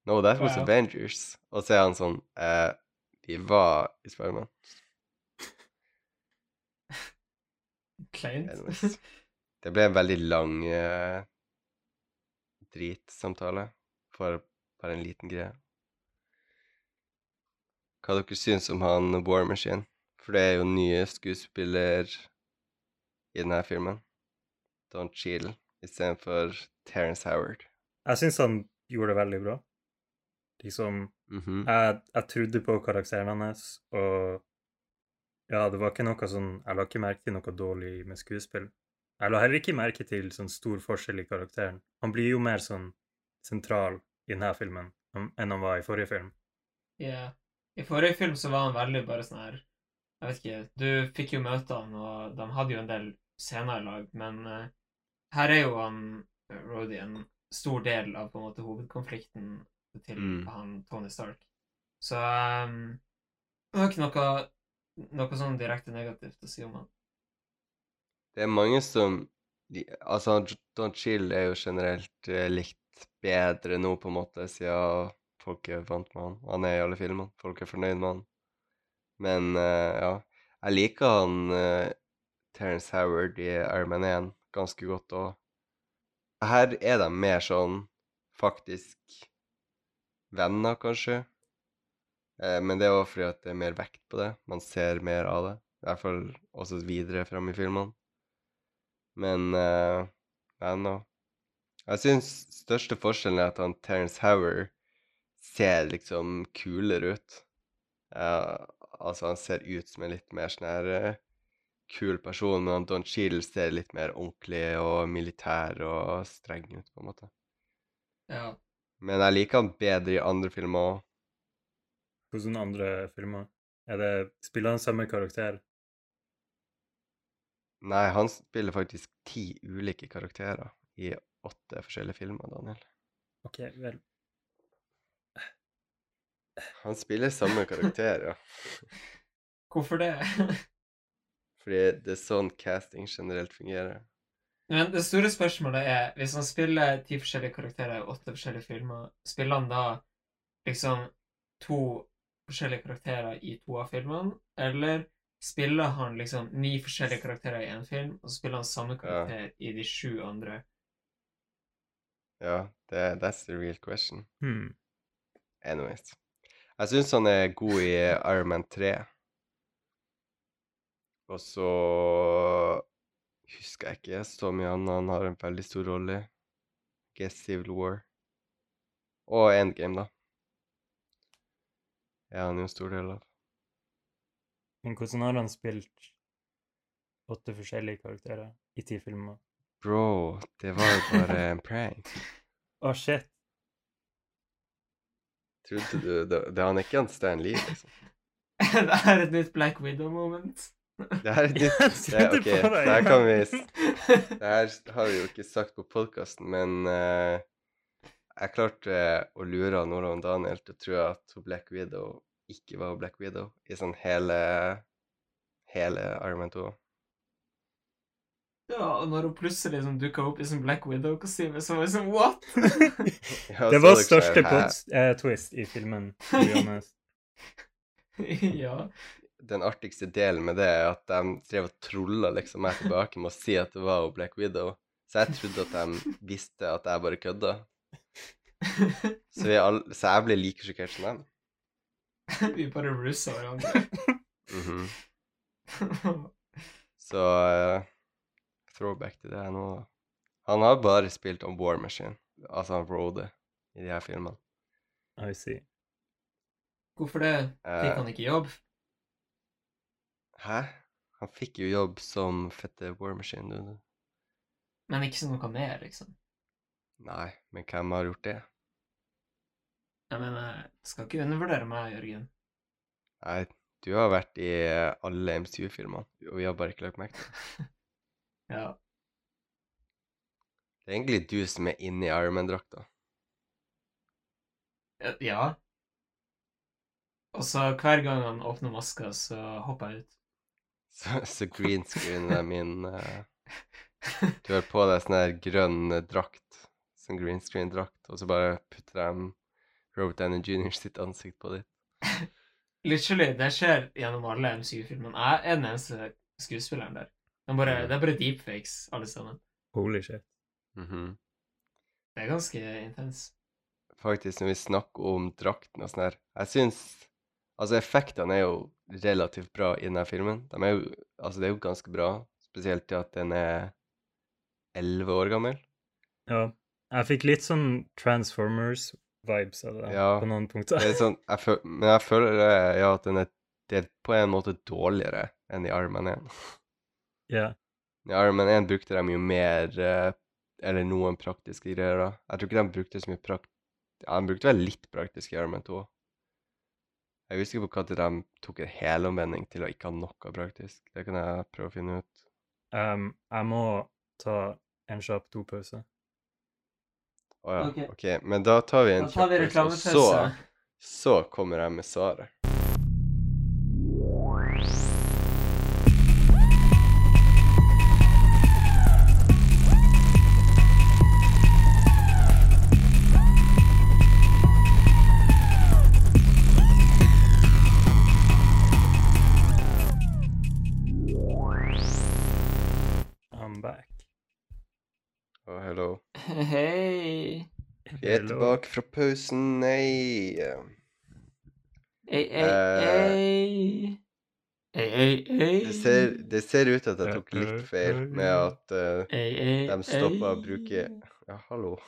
No, that was Wow. Avengers. Og så er han sånn eh, Vi var i Spiderman. Kleint. Det ble en veldig lang eh, dritsamtale for bare en liten greie. Hva dere syns om han War Machine? For det er jo nye skuespiller i denne filmen. Don Chill istedenfor Terence Howard. Jeg syns han gjorde det veldig bra. Liksom Mhm. jeg, jeg trodde på karakteren hans, og ja, det var ikke noe sånn Jeg la ikke merke til noe dårlig med skuespill. Jeg la heller ikke merke til sånn stor forskjell i karakteren. Han blir jo mer sånn sentral i denne filmen enn han var i forrige film. Ja. I forrige film så var han veldig bare sånn her Jeg vet ikke, du fikk jo møte han, og de hadde jo en del scener i lag, men uh, her er jo han eh, Rhodey en stor del av på en måte hovedkonflikten til Mm. han Tony Stark. Så um, det var ikke noe, noe sånn direkte negativt å si om han. Det er mange som de- Altså, Don Chill er jo generelt eh, likt bedre nå, på en måte, siden folk er vant med han. Han er i alle filmene. Folk er fornøyd med han. Men eh, ja. Jeg liker han uh, Terence Howard i Iron Man 1 ganske godt òg. Her er de mer sånn faktisk venner, kanskje. Eh, men det er òg fordi at det er mer vekt på det. Man ser mer av det. I hvert fall også videre fram i filmene. Men uh, venner Jeg syns største forskjellen er at han Terence Howard ser liksom kulere ut. Eh, altså, han ser ut som en litt mer sånn her eh, kul person, men Anton Don Cheadle ser litt mer ordentlig og militær og streng ut, på en måte. Ja. Men jeg liker han bedre i andre filmer òg. Hvordan andre filmer? Er det, spiller han samme karakter? Nei, han spiller faktisk ti ulike karakterer i åtte forskjellige filmer, Daniel. OK, vel. Han spiller samme karakter, ja. Hvorfor det? Fordi det er sånn casting generelt fungerer. Men det store spørsmålet er, hvis han spiller ti forskjellige karakterer i åtte forskjellige filmer, spiller han da liksom to forskjellige karakterer i to av filmene, eller spiller han liksom ni forskjellige karakterer i én film, og så spiller han samme karakter i de sju andre? Ja, det, that's the real question. Hmm. Anyways. Jeg syns han er god i Iron Man 3. Og så husker jeg ikke så mye annet han har en veldig stor rolle i. Guess Civil War. Og Endgame, da. Er han jo en stor del av. Men hvordan har han spilt åtte forskjellige karakterer i ti filmer? Bro, det var jo bare en prank. Å, shit! Trodde du det, det Han er ikke han Stan Lee, liksom. det er et nytt Black Widow-moment. Det her er. Det, trodde ok, det her kan vi Det her har vi jo ikke sagt på podkasten, men uh, jeg klarte å lure Nora og Daniel til å tro at Black Widow ikke var Black Widow i sånn hele hele Iron 2. Ja, og når hun plutselig liksom dukka opp i sånn Black Widow-kostyme, så var jeg sånn What?! Ja, Det var største pot- eh, twist i filmen. ja. Den artigste delen med det er at de drev og trolla liksom meg tilbake med å si at det var Black Widow. Så jeg trodde at de visste at jeg bare kødda. Så, vi all, så jeg ble like sjokkert som dem. Vi bare russa hverandre. Mhm. Så uh, throwback til det her nå, da. Han har bare spilt om War Machine, altså han Rode, i de her filmene. I see. Hvorfor det? Fikk Eh, han ikke jobb? Hæ? Han fikk jo jobb som fette War Machine, du. Men ikke så noe mer, liksom. Nei, men hvem har gjort det? Jeg mener, skal ikke undervurdere meg, Jørgen. Nei, du har vært i eh, alle MCU-filmene, og vi har bare ikke lagt merke til. Ja. Det er egentlig du som er inne i Iron Man-drakta. Eh, Ja. Og så hver gang han åpner maska, så hopper jeg ut. Så, så green screen er min uh, Du har på deg sånn her grønn eh, drakt, sånn green screen-drakt, og så bare putter de Robert Downey Jr. sitt ansikt på ditt. Literally, det skjer gjennom alle MCU-filmene. Jeg er den eneste skuespilleren der. De bare, Mm. Det er bare deepfakes, alle sammen. Holy shit. Mhm. Det er ganske intens. Faktisk, når vi snakker om drakten og sånn her Jeg syns Altså, effektene er jo relativt bra i denne filmen. De er jo Altså, det er jo ganske bra, spesielt til at den er elleve år gammel. Ja. Jeg fikk litt sånn Transformers-vibes av det Ja, på noen punkter. Det er sånn, jeg føl, men jeg føler eh, ja, at den er, det er på en måte dårligere enn i Iron Man 1. Ja. I Iron Man 1 brukte de jo mer eh, Eller noen praktiske greier, da. Jeg tror ikke de brukte så mye prakt... Ja, de brukte vel litt praktisk i Iron Man 2. Jeg husker ikke på når de tok en helomvending til å ikke ha noe praktisk. Det kan jeg prøve å finne ut. Um, jeg må ta en kjapp dopause. Å ja, Ok. OK. Men da tar vi en kjapp pause, og så, så kommer jeg med svaret. Tilbake fra pausen. Nei Ei, ei, Eh, ei. Ei, ei, ei. det ser, det ser ut til at jeg tok litt feil med at uh, Ei, ei, de stoppa å bruke Ja, hallo.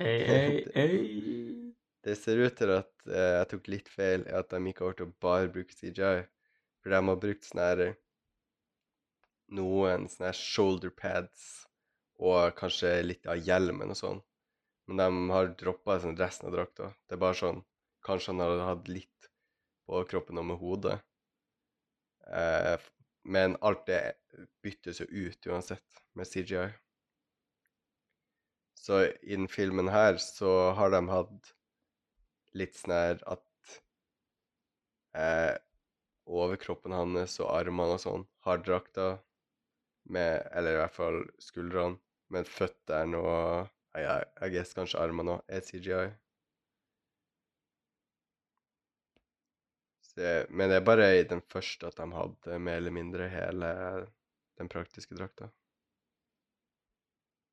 Ei, ei, ei. Det ser ut til at uh, jeg tok litt feil at de ikke har til å bare bruke CGI. For de har brukt sånne her Noen sånne her shoulder pads og kanskje litt av hjelmen og sånn. Men de har droppa sånn resten av drakta. Det er bare sånn Kanskje han har hatt litt på kroppen og med hodet. Eh, men alt det byttes jo ut uansett med CGI. Så i den filmen her så har de hatt litt sånn her at eh, overkroppen hans og armene og sånn har drakta med Eller i hvert fall skuldrene, men føttene og jeg, jeg guess kanskje armene òg er CGI. Så, men det er bare i den første at de hadde mer eller mindre hele den praktiske drakta.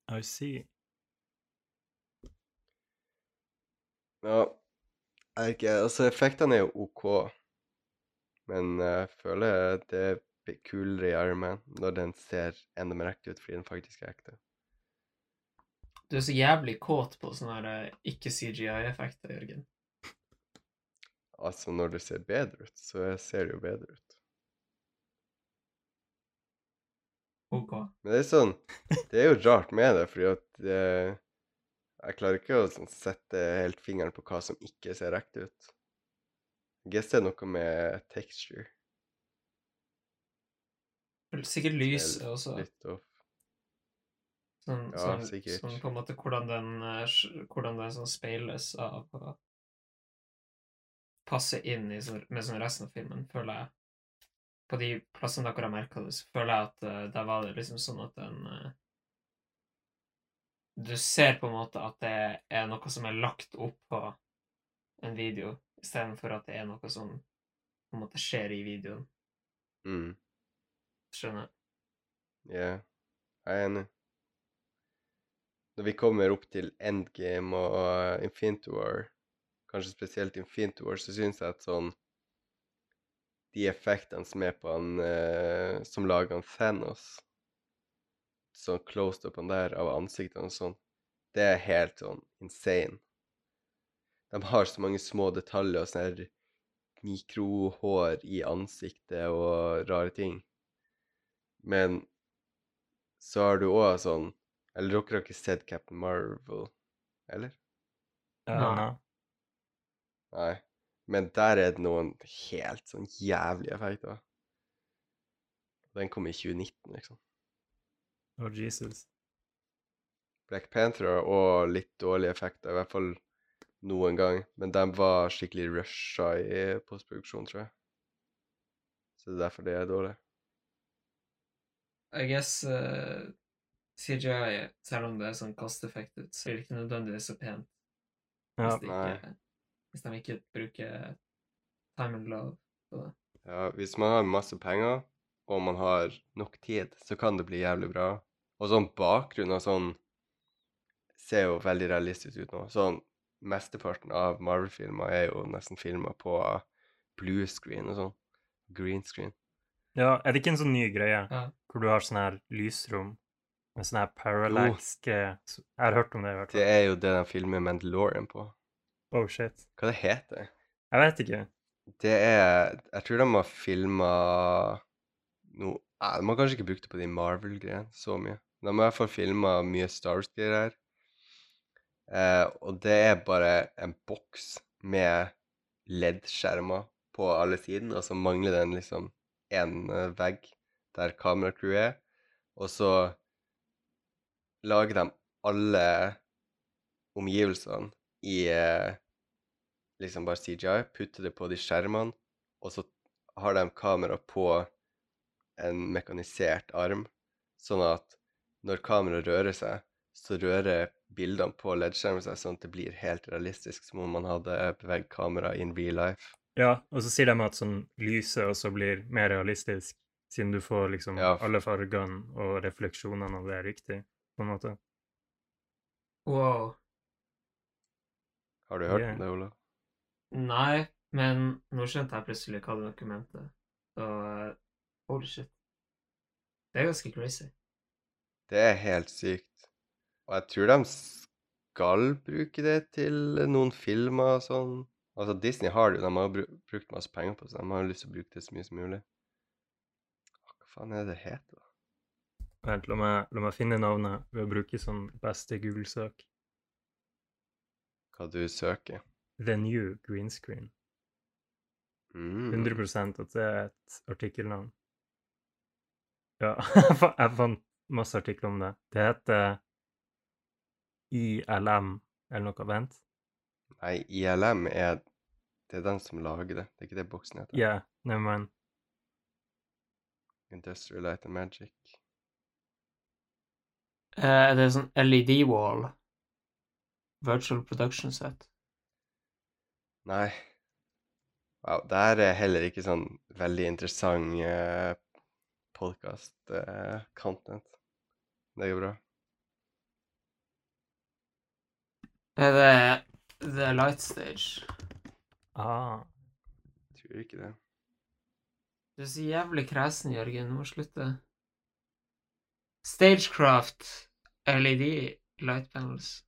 I see. Ja, jeg vet ikke Altså, effektene er jo OK, men jeg føler det er kulere i armen når den ser enda mer ekte ut fordi den faktisk er ekte. Du er så jævlig kåt på sånne her, eh, ikke-CGI-effekter, Jørgen. Altså, når det ser bedre ut, så ser det jo bedre ut. OK. Men det er sånn Det er jo rart med det, fordi at eh, Jeg klarer ikke å sånn, sette helt fingeren på hva som ikke ser ekte ut. Jeg ser er noe med texture. Sikkert lyset også. Litt off. Sånn, Ja, sånn, sikkert. sånn på en måte hvordan den, eh, hvordan den sånn speiles av og passer inn i sånn, med sånn resten av filmen, føler jeg. På de plassene dere har merka det, så føler jeg at uh, der var det liksom sånn at den uh, Du ser på en måte at det er noe som er lagt opp på en video, istedenfor at det er noe som på en måte skjer i videoen. Mm. Skjønner? Ja, jeg er enig. Når vi kommer opp til Endgame og uh, Infinity War, kanskje spesielt Infinity War, så syns jeg at sånn De effektene som er på han eh, som lager han Thanos, sånn closed up han der av ansiktene og sånn, det er helt sånn insane. De har så mange små detaljer og sånn her mikrohår i ansiktet og rare ting. Men så har du òg sånn Eller dere har ikke sett Captain Marvel, eller? Ja, Nei. nei. Nei. Men der er det noen helt sånn jævlige effekter. Den kom i 2019, liksom. Oh, Jesus. Black Panther har òg litt dårlige effekter, i hvert fall noen gang. Men de var skikkelig rusha i postproduksjon, tror jeg. Så det er derfor det er dårlig. I guess uh, CGI, selv om det er sånn cost-effective, så blir det ikke nødvendigvis så pent Ja, hvis, de ikke, hvis de ikke bruker time and love på det. Ja, hvis man har masse penger, og man har nok tid, så kan det bli jævlig bra. Og sånn bakgrunn og sånn ser jo veldig realistisk ut nå. Sånn, mesteparten av Marvel-filmer er jo nesten filmer på blue screen og sånn. Green screen. Ja, er det ikke en sånn ny greie Ja. Hvor du har sånn her lysrom med sånn her parallax eh, Jeg har hørt om det, i hvert fall. Det er jo det de filmer Mandalorian på. Oh, shit. Hva det heter Jeg vet ikke. det? er Jeg tror de har filma noe Nei, De har kanskje ikke brukt det på de Marvel-greiene så mye. De har i hvert fall filma mye Star Wars-greier. Eh, og det er bare en boks med LED-skjermer på alle sidene, og så mangler den liksom én vegg der kameracrew er, og så lager de alle omgivelsene i eh, liksom bare CGI, putter det på de skjermene, og så har de kamera på en mekanisert arm, sånn at når kameraet rører seg, så rører bildene på LED-skjermen seg sånn at det blir helt realistisk, som om man hadde beveget kamera in real life. Ja, og så sier de at sånn lyset også blir mer realistisk, siden du får liksom Ja. alle fargene og refleksjonene av det er riktig, på en måte. Wow. Har du hørt Yeah. det, Ola? Nei, men nå skjønte jeg plutselig hva det dokumentet Så eh, holy shit. Det er ganske crazy. Det er helt sykt. Og jeg tror de skal bruke det til noen filmer og sånn. Altså, Disney har det jo, de har bru brukt masse penger på det, så de har jo lyst til å bruke det så mye som mulig. Faen er det det heter? Vent, la meg, la meg finne navnet ved å bruke sånn beste Google-søk. Hva du søker? The New Green Screen. Mm. 100% at det er et artikkelnavn. Ja, jeg fant masse artikler om det. Det heter ILM eller noe. Vent. Nei, ILM er Det er den som lager det. Det er ikke det boksen heter. Ja, yeah, mind. Industrial Light and Magic. Eh, det er sånn LED-wall. Virtual production set. Nei. Wow, det her er heller ikke sånn veldig interessant uh, podkast-content. det går bra. Er det The Light Stage? Ah, Tror ikke det. Du er så jævlig kresen, Jørgen. Du må slutte. Stagecraft LED light panels.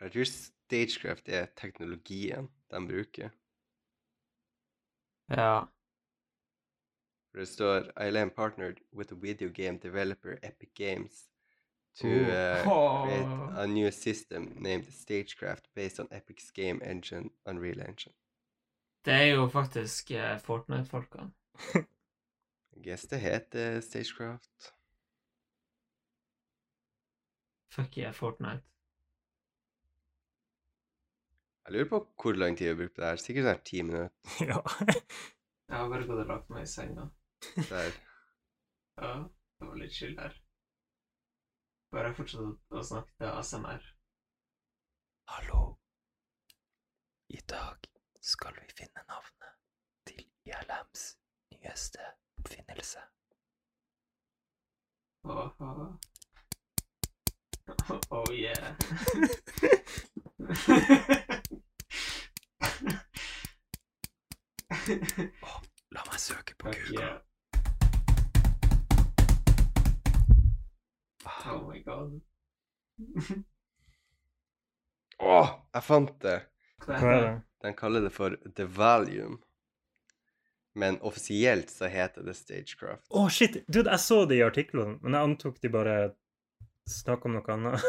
Jeg tror Stagecraft er teknologien de bruker. Ja. For det står ILM partnered with a video game developer Epic Games to Oh. uh, create a new system named Stagecraft based on Epic's game engine, Unreal Engine. Det er jo faktisk eh, Fortnite-folkene. I guess det heter Stagecraft. Fuck yeah, Fortnite. Jeg lurer på hvor lang tid vi har brukt på det her. Sikkert sånn ti minutter. ja. Jeg har bare gått og lagt meg i senga. Der. Ja, det var litt chill her. Bare fortsett å snakke til ASMR. Hallo. I dag skal vi finne navnet til ILMs nyeste oppfinnelse. Åh, oh. Oh yeah. La meg søke på Google. yeah. Oh my god. Å, jeg fant det! Hva Hva er det? De kaller det for The Valium. Men offisielt så heter det Stagecraft. Å, shit! Dude, jeg så det i artiklene, men jeg antok de bare snakka om noe annet.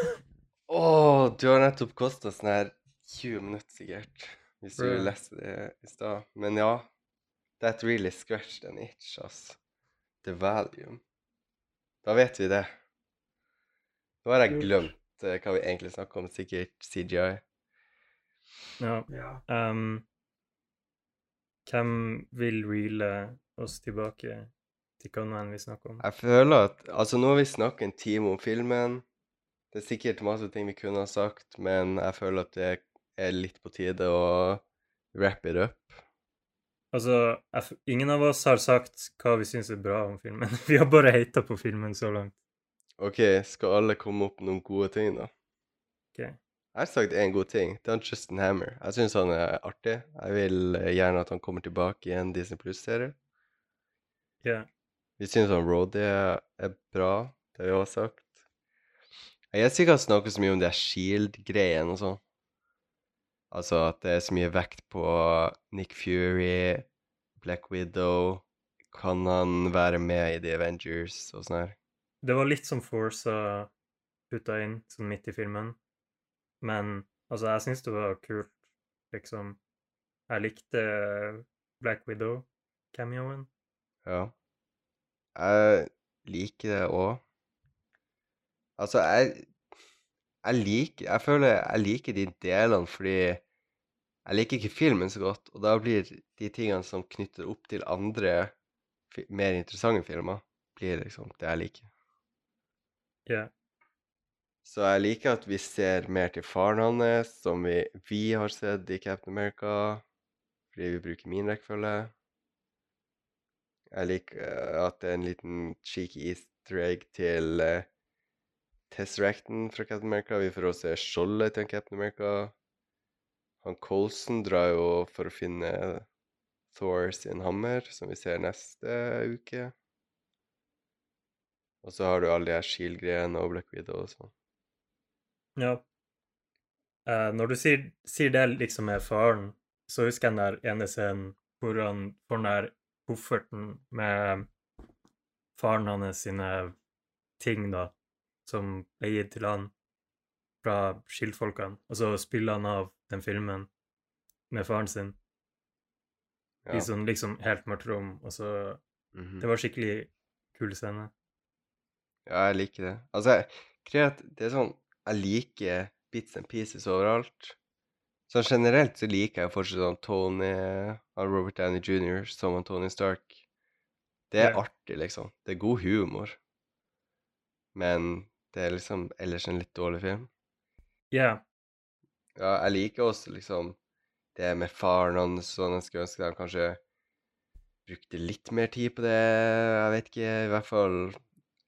Å, du har nettopp kosta sånn her 20 minutter, sikkert. Hvis du really? leste det i stad. Men ja, that really scratched an itch, ass. The Valium. Da vet vi det. Nå har jeg glemt eh, hva vi egentlig snakker om. Sikkert CGI. Ja. Ja. Um, hvem vil reele oss tilbake til nå vi snakker om? Jeg føler at Altså, nå har vi snakket en time om filmen. Det er sikkert masse ting vi kunne ha sagt, men jeg føler at det er litt på tide å wrap it up. Altså, jeg, ingen av oss har sagt hva vi syns er bra om filmen. Vi har bare hata på filmen så langt. OK, skal alle komme opp med noen gode ting, da? Ok. Jeg har sagt én god ting. Det er Justin Hammer. Jeg syns han er artig. Jeg vil eh, gjerne at han kommer tilbake i en Disney Plus-serie. Ja. Vi syns han Roddy er er bra. Det har vi også sagt. Jeg vet ikke han snakker så mye om det Shield-greien og sånn. Altså at det er så mye vekt på Nick Fury, Black Widow Kan han være med i The Avengers og sånn her? Det var litt som Forza putta inn, sånn midt i filmen. Men altså, jeg syns det var kult, liksom. Jeg likte Black Widow-cameoen. Ja. Jeg liker det òg. Altså, jeg Jeg liker Jeg føler jeg liker de delene fordi jeg liker ikke filmen så godt, og da blir de tingene som knytter opp til andre mer interessante filmer, blir liksom det jeg liker. Ja. Så jeg liker at vi ser mer til faren hans, som vi, vi har sett i Captain America, fordi vi bruker min rekkefølge. Jeg liker eh, at det er en liten cheeky easter egg til uh, Tesseracten fra Captain America. Vi får også se skjoldet til Captain America. Han Colson drar jo for å finne Thor sin hammer, som vi ser neste uke. Og så har du alle de her Shield-greiene og Black Widow og sånn. Ja. Uh, når du sier, sier det liksom med faren, så husker jeg den der ene scenen hvor han får den der kofferten med faren hans sine ting, da, som ble gitt til han fra skildfolkene, og så spiller han av den filmen med faren sin i sånn liksom helt mørkt rom, og så mhm. Det var skikkelig kul scene. Ja, jeg liker det. Altså, jeg- det er sånn Jeg liker bits and pieces overalt. Så generelt så liker jeg fortsatt sånn Tony han Robert Downey jr. som han Tony Stark. Det er Ja. artig, liksom. Det er god humor. Men det er liksom ellers en litt dårlig film. Ja. Ja, jeg liker også liksom det med faren hans sånn Jeg skulle ønske de kanskje brukte litt mer tid på det. Jeg vet ikke, i hvert fall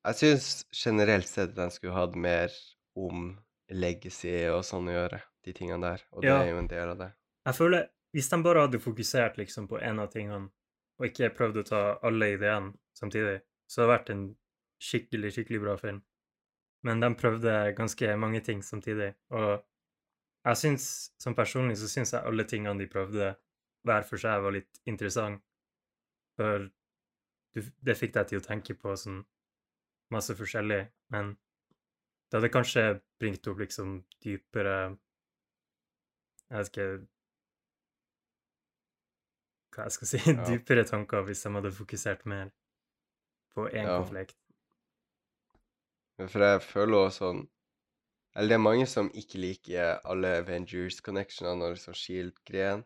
Jeg syns generelt sett de skulle hatt mer om legacy og sånn å gjøre, de tingene der. Og det Ja. er jo en del av det. Jeg føler Hvis de bare hadde fokusert liksom på én av tingene, og ikke prøvd å ta alle ideene samtidig, så hadde det vært en skikkelig, skikkelig bra film. Men de prøvde ganske mange ting samtidig, og jeg syns, som personlig, så syns jeg alle tingene de prøvde hver for seg, var litt interessant. For det fikk deg til å tenke på sånn masse forskjellig, men det hadde kanskje bringt opp liksom dypere Jeg vet ikke hva jeg skal si, Ja. dypere tanker hvis de hadde fokusert mer på én Ja. konflikt. For jeg føler også sånn Eller det er mange som ikke liker alle Avengers-connectionene og liksom Shield-greien.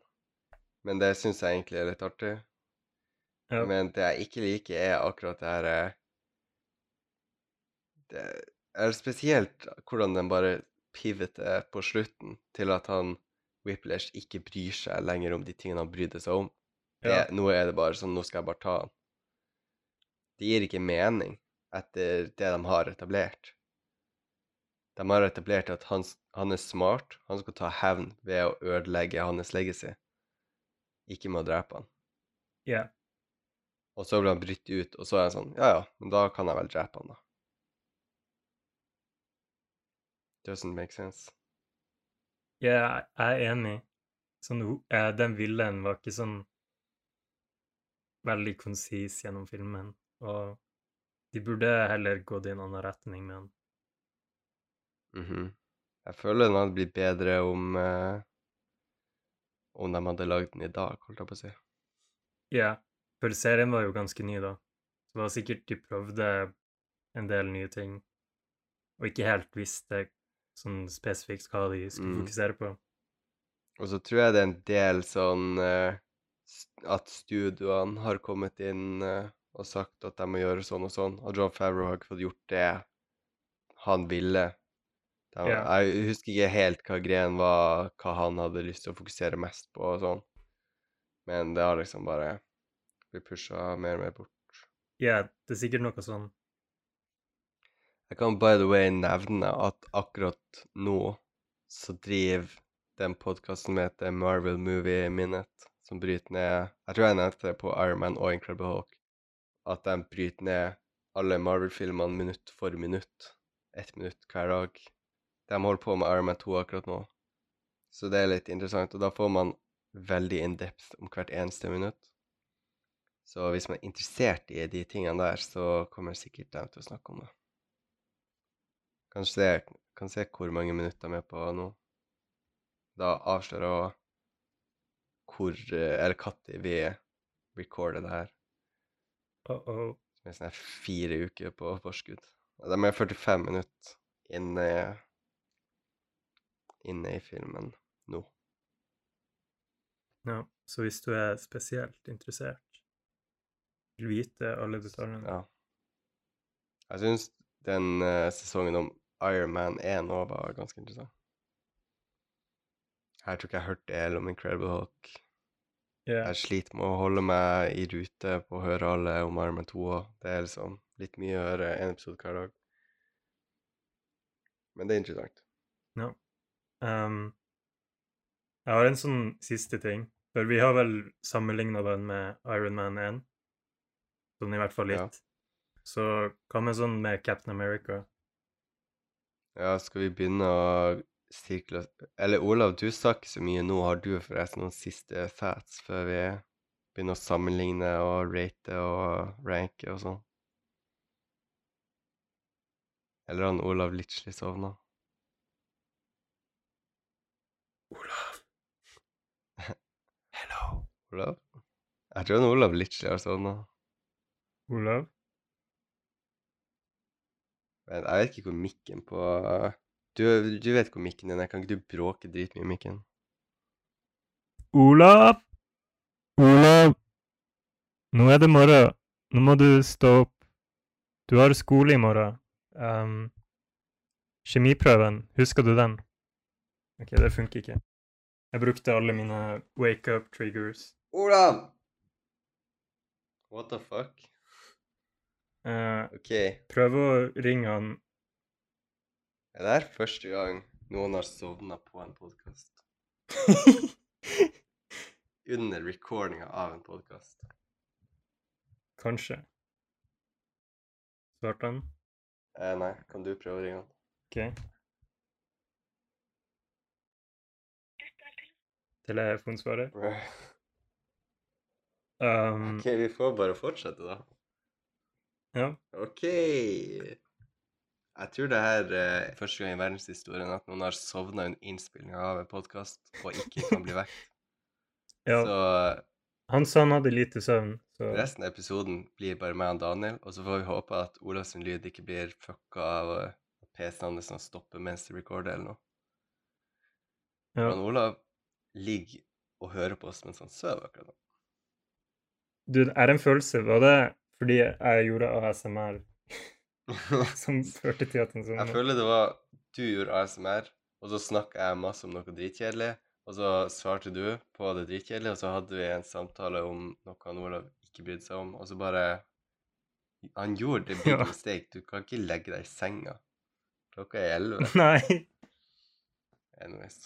Men det syns jeg egentlig er litt artig. Ja. Men det jeg ikke liker, er akkurat det her eh, Det er spesielt hvordan den bare pivoter på slutten til at han Whiplash ikke bryr seg lenger om de tingene han brydde seg om. Det, Ja. Nå er det bare sånn Nå skal jeg bare ta han. Det gir ikke mening etter det de har etablert. De har etablert at han, han er smart. Han skal ta hevn ved å ødelegge hans legacy. Ikke med å drepe han. Ja. Og så blir han brutt ut, og så er han sånn Ja, ja, men da kan jeg vel drepe han, da. Doesn't make sense. Ja, jeg er enig. Sånn, eh, den villen var ikke sånn veldig konsis gjennom filmen, og de burde heller gått i en annen retning med den. Mhm. Jeg føler den hadde blitt bedre om eh, Om de hadde lagd den i dag, holdt jeg på å si. Ja, for serien var jo ganske ny da. Så det var sikkert de prøvde en del nye ting, og ikke helt visste sånn spesifikt hva de skulle Mm. fokusere på. Og så tror jeg det er en del sånn uh, At studioene har kommet inn uh, og sagt at de må gjøre sånn og sånn, og John Favreau har ikke fått gjort det han ville. De, Ja. Jeg husker ikke helt hva greien var, hva han hadde lyst til å fokusere mest på og sånn, men det har liksom bare blitt pusha mer og mer bort. Ja, det er sikkert noe sånn. Jeg kan by the way nevne at akkurat nå så driver den podkasten som heter Marvel Movie Minute, som bryter ned Jeg tror jeg nevnte det på Iron Man og Incredible Hulk. At de bryter ned alle Marvel-filmene minutt for minutt. Ett minutt hver dag. De holder på med Iron Man 2 akkurat nå. Så det er litt interessant, og da får man veldig in depth om hvert eneste minutt. Så hvis man er interessert i de tingene der, så kommer sikkert de til å snakke om det. Kan se, kan se hvor mange minutter vi er på nå. Da avslører hvor eh, Eller når vi recorder det her. Uh -oh. Som er sånn her fire uker på forskudd. De er 45 minutter, inne, inne i filmen nå. Ja, så hvis du er spesielt interessert, vil vite alle detaljene Ja. Jeg syns den uh, sesongen om Iron Man 1 òg var ganske interessant. Jeg tror ikke jeg hørte el om Incredible Hulk. Yeah. Jeg sliter med å holde meg i rute på å høre alle om Iron Man 2 òg. Det er liksom litt mye å høre en episode hver dag. Men det er interessant. Ja. Um, jeg har en sånn siste ting. For vi har vel sammenligna den med Iron Man 1. Sånn i hvert fall Ja. litt. Så hva med sånn med Captain America? Ja, skal vi begynne å sirkle Eller Olav, du sa ikke så mye nå. Har du forresten noen siste facts før vi begynner å sammenligne og rate og ranke og sånn? Eller har han Olav Litchli sovna? Olav. Hello. Olav? Jeg tror han Olav Litchli har sovna. Olav? Men jeg vet ikke hvor mikken på du, du vet hvor mikken din er. Kan ikke du bråke dritmye i mikken? Olav? Olav? Nå er det morgen. Nå må du stå opp. Du har skole i morgen. Um, kjemiprøven, husker du den? OK, det funker ikke. Jeg brukte alle mine wake up triggers. Olav! What the fuck? Eh, OK. prøv å ringe han Er det her første gang noen har sovna på en podkast? Under recordinga av en podkast? Kanskje. Svarte han? Eh, nei, kan du prøve å ringe han? OK. Telefonsvarer. Um, OK, vi får bare fortsette, da. Ja. OK. Jeg tror det her er første gang i verdenshistorien at noen har sovna under innspillinga av en podkast og ikke kan bli vekk. ja. Så Han sa han hadde lite søvn, så resten av episoden blir bare meg og Daniel, og så får vi håpe at Olavs lyd ikke blir fucka av at PC-en hans sånn stopper mens de recorder eller noe. ja. Men Olav ligger og hører på oss mens han sover akkurat nå. Du, det er en følelse. Var det fordi jeg gjorde ASMR som førte til at han Jeg føler det var du gjorde ASMR, og så snakka jeg masse om noe dritkjedelig, og så svarte du på det dritkjedelige, og så hadde vi en samtale om noe han Olav ikke brydde seg om, og så bare Han gjorde det big Ja. mistake. Du kan ikke legge deg i senga. Klokka er elleve. Nei. Anyways.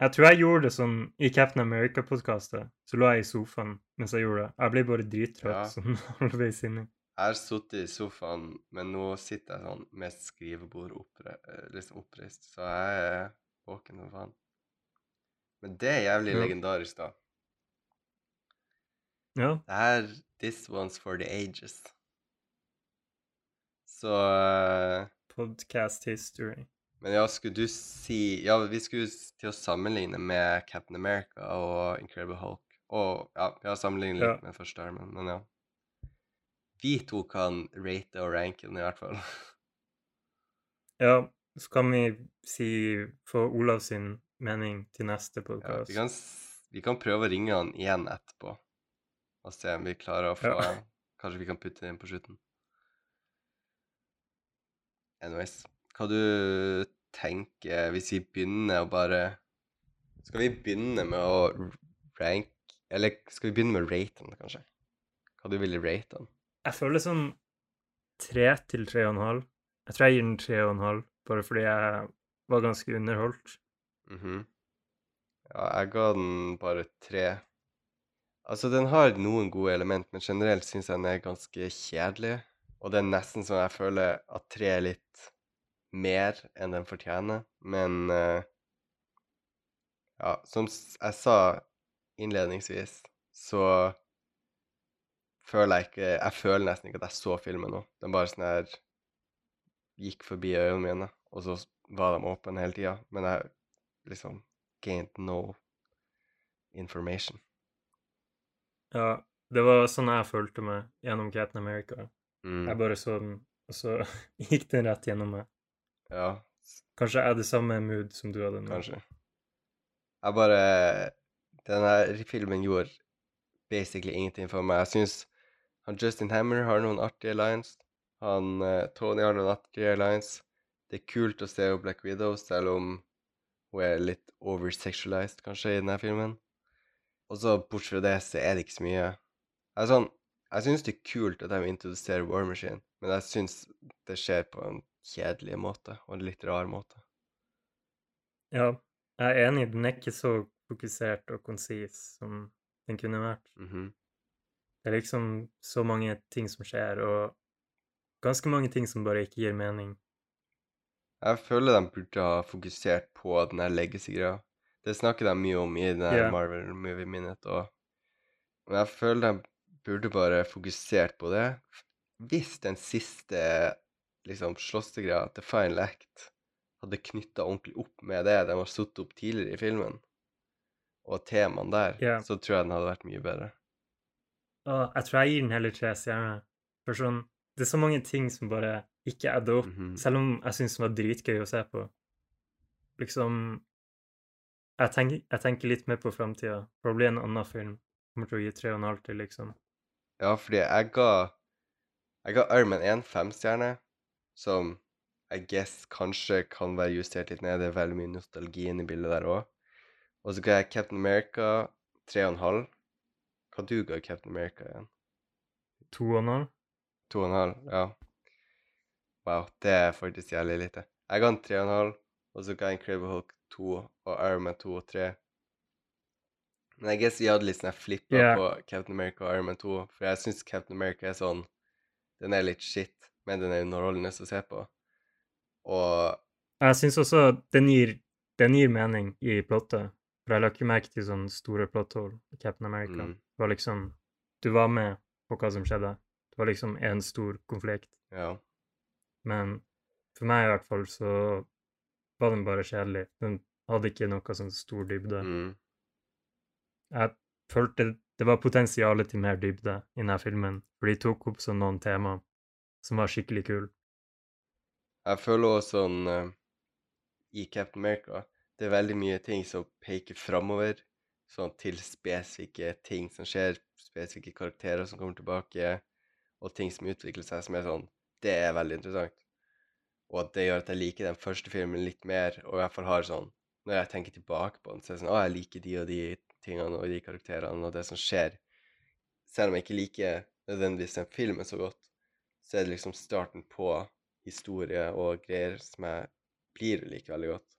Jeg tror jeg gjorde det sånn i Captain America-podkastet. Så lå jeg i sofaen mens jeg gjorde det. Jeg ble bare drittrøtt Ja. sånn halvveis inni. Jeg har sittet i sofaen, men nå sitter jeg sånn med skrivebord oppre, eh, liksom oppreist, så jeg er våken som faen. Men det er jævlig Ja. legendarisk, da. Ja. Det her This one's for the ages. Så uh, Podcast history. Men ja, skulle du si Ja, vi skulle til å sammenligne med Captain America og Incredible Hulk. Og ja, vi har sammenlignet litt Ja. med første armen, men ja. Vi to kan rate og ranke den i hvert fall. Ja, så kan vi si få Olav sin mening til neste Ja, vi, kan, vi kan prøve å ringe han igjen etterpå og se om vi klarer å få Ja. Kanskje vi kan putte det inn på slutten. Anyways, hva du tenker hvis vi begynner å bare Skal vi begynne med å rank Eller skal vi begynne med å rate den, kanskje? Hva du ville rate den? Jeg føler sånn tre til tre og en halv. Jeg tror jeg gir den tre og en halv, bare fordi jeg var ganske underholdt. Mhm. Ja, jeg ga den bare tre. Altså, den har noen gode element, men generelt syns jeg den er ganske kjedelig. Og det er nesten sånn jeg føler at tre er litt mer enn den fortjener. Men uh, ja, som jeg sa innledningsvis, så føler jeg ikke Jeg føler nesten ikke at jeg så filmen nå. Den bare sånn her gikk forbi øynene mine, og så var de åpne hele tida. Men jeg liksom gained no information. Ja, det var sånn jeg følte meg gjennom Captain America. Mm. Jeg bare så den, og så gikk den rett gjennom meg. Ja, Kanskje jeg det samme mood som du hadde nå. kanskje. Jeg bare Denne filmen gjorde basically ingenting for meg. Jeg syns han Justin Hammer har noen artige lines. Han eh, Tony har noen artige lines. Det er kult å se Black Widow, selv om hun er litt oversexualized, kanskje, i denne filmen. Og så bortsett fra det, så er det ikke så mye. Jeg, er sånn, jeg syns det er kult at de introduserer War Machine, men jeg syns det skjer på en kjedelig måte, og en litt rar måte. Ja, jeg er enig. Den er ikke så fokusert og konsis som den kunne vært. Mhm. Det er liksom så mange ting som skjer, og ganske mange ting som bare ikke gir mening. Jeg føler de burde ha fokusert på den her legacy-greia. Det snakker de mye om i den Ja. Marvel Movie Minute og Men jeg føler de burde bare fokusert på det. Hvis den siste liksom slåssegreia, til Final Act, hadde knytta ordentlig opp med det de har satt opp tidligere i filmen, og temaene der, yeah. så tror jeg den hadde vært mye bedre. Og jeg tror jeg gir den heller tre stjerner. For sånn, det er så mange ting som bare ikke adder opp, Mhm. selv om jeg syns den var dritgøy å se på. Liksom Jeg tenker, jeg tenker litt mer på framtida. Blir en annen film. Kommer til å gi tre og en halv til, liksom. Ja, fordi jeg ga Jeg ga Armen Man 1 fem stjerner, som I guess kanskje kan være justert litt ned. Det er veldig mye nostalgi inne i bildet der òg. Og så ga jeg Captain America tre og en halv. Hva du ga Captain America igjen? To og en halv. To og en halv? Ja. Wow, det er faktisk jævlig lite. Jeg ga den 3,5, og en halv, og så ga jeg Incredible Hulk 2 og Iron Man 2 og 3. Men jeg guess vi hadde litt sånn flippa yeah. på Captain America og Iron Man 2, for jeg syns Captain America er sånn Den er litt shit, men den er underholdende å se på. Og Jeg syns også den gir, den gir mening i plottet. For jeg la ikke merke til sånne store plotthull i Captain America. Mm. Det var liksom Du var med på hva som skjedde. Det var liksom en stor konflikt. ja. Men for meg i hvert fall så var den bare kjedelig. Den hadde ikke noe sånn stor dybde. Mm. Jeg følte det var potensialet til mer dybde i denne filmen, for de tok opp sånn noen tema som var skikkelig kul. Jeg føler også sånn uh, I Captain America Det er veldig mye ting som peker framover, sånn til spesifikke ting som skjer, spesifikke karakterer som kommer tilbake, og ting som utvikler seg, som er sånn Det er veldig interessant. Og at det gjør at jeg liker den første filmen litt mer, og i hvert fall har sånn Når jeg tenker tilbake på den, så er det sånn Å, jeg liker de og de tingene og de karakterene og det som skjer. Selv om jeg ikke liker nødvendigvis den filmen så godt, så er det liksom starten på historie og greier som jeg blir å like veldig godt.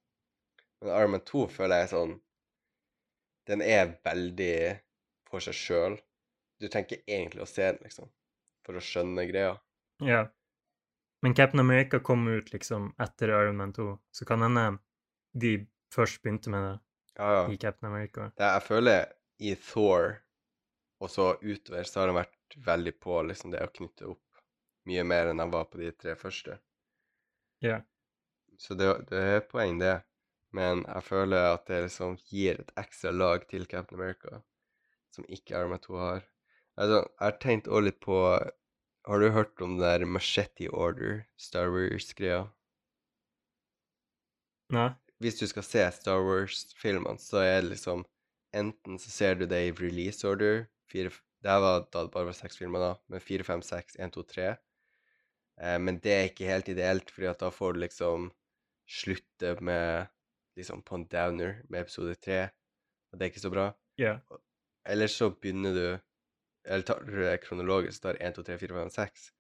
Men Iron Man 2 føler jeg er sånn Den er veldig for seg sjøl. Du trenger egentlig å se den, liksom, for å skjønne greia. Ja. Men Captain America kom ut liksom etter Iron Man 2, så kan hende de først begynte med det Ja, ja. i Captain America. Det, jeg føler i Thor og så utover, så har han vært veldig på liksom det å knytte opp mye mer enn jeg var på de tre første. Ja. Så det, det er poeng, det. Men jeg føler at det liksom gir et ekstra lag til Captain America, som ikke Arma 2 har. Altså, jeg har tenkt også litt på Har du hørt om den der Machete Order, Star Wars-greia? Nei? Hvis du skal se Star Wars-filmene, så er det liksom Enten så ser du det i release order fire, Det var da det bare var seks filmer, da. Men fire, fem, seks, én, to, tre. Eh, men det er ikke helt ideelt, fordi da får du liksom slutte med liksom på en downer med episode tre. Og det er ikke så bra. Yeah. Eller så begynner du Eller tar du det kronologisk, tar 1, 2, 3, 4, 5, 6.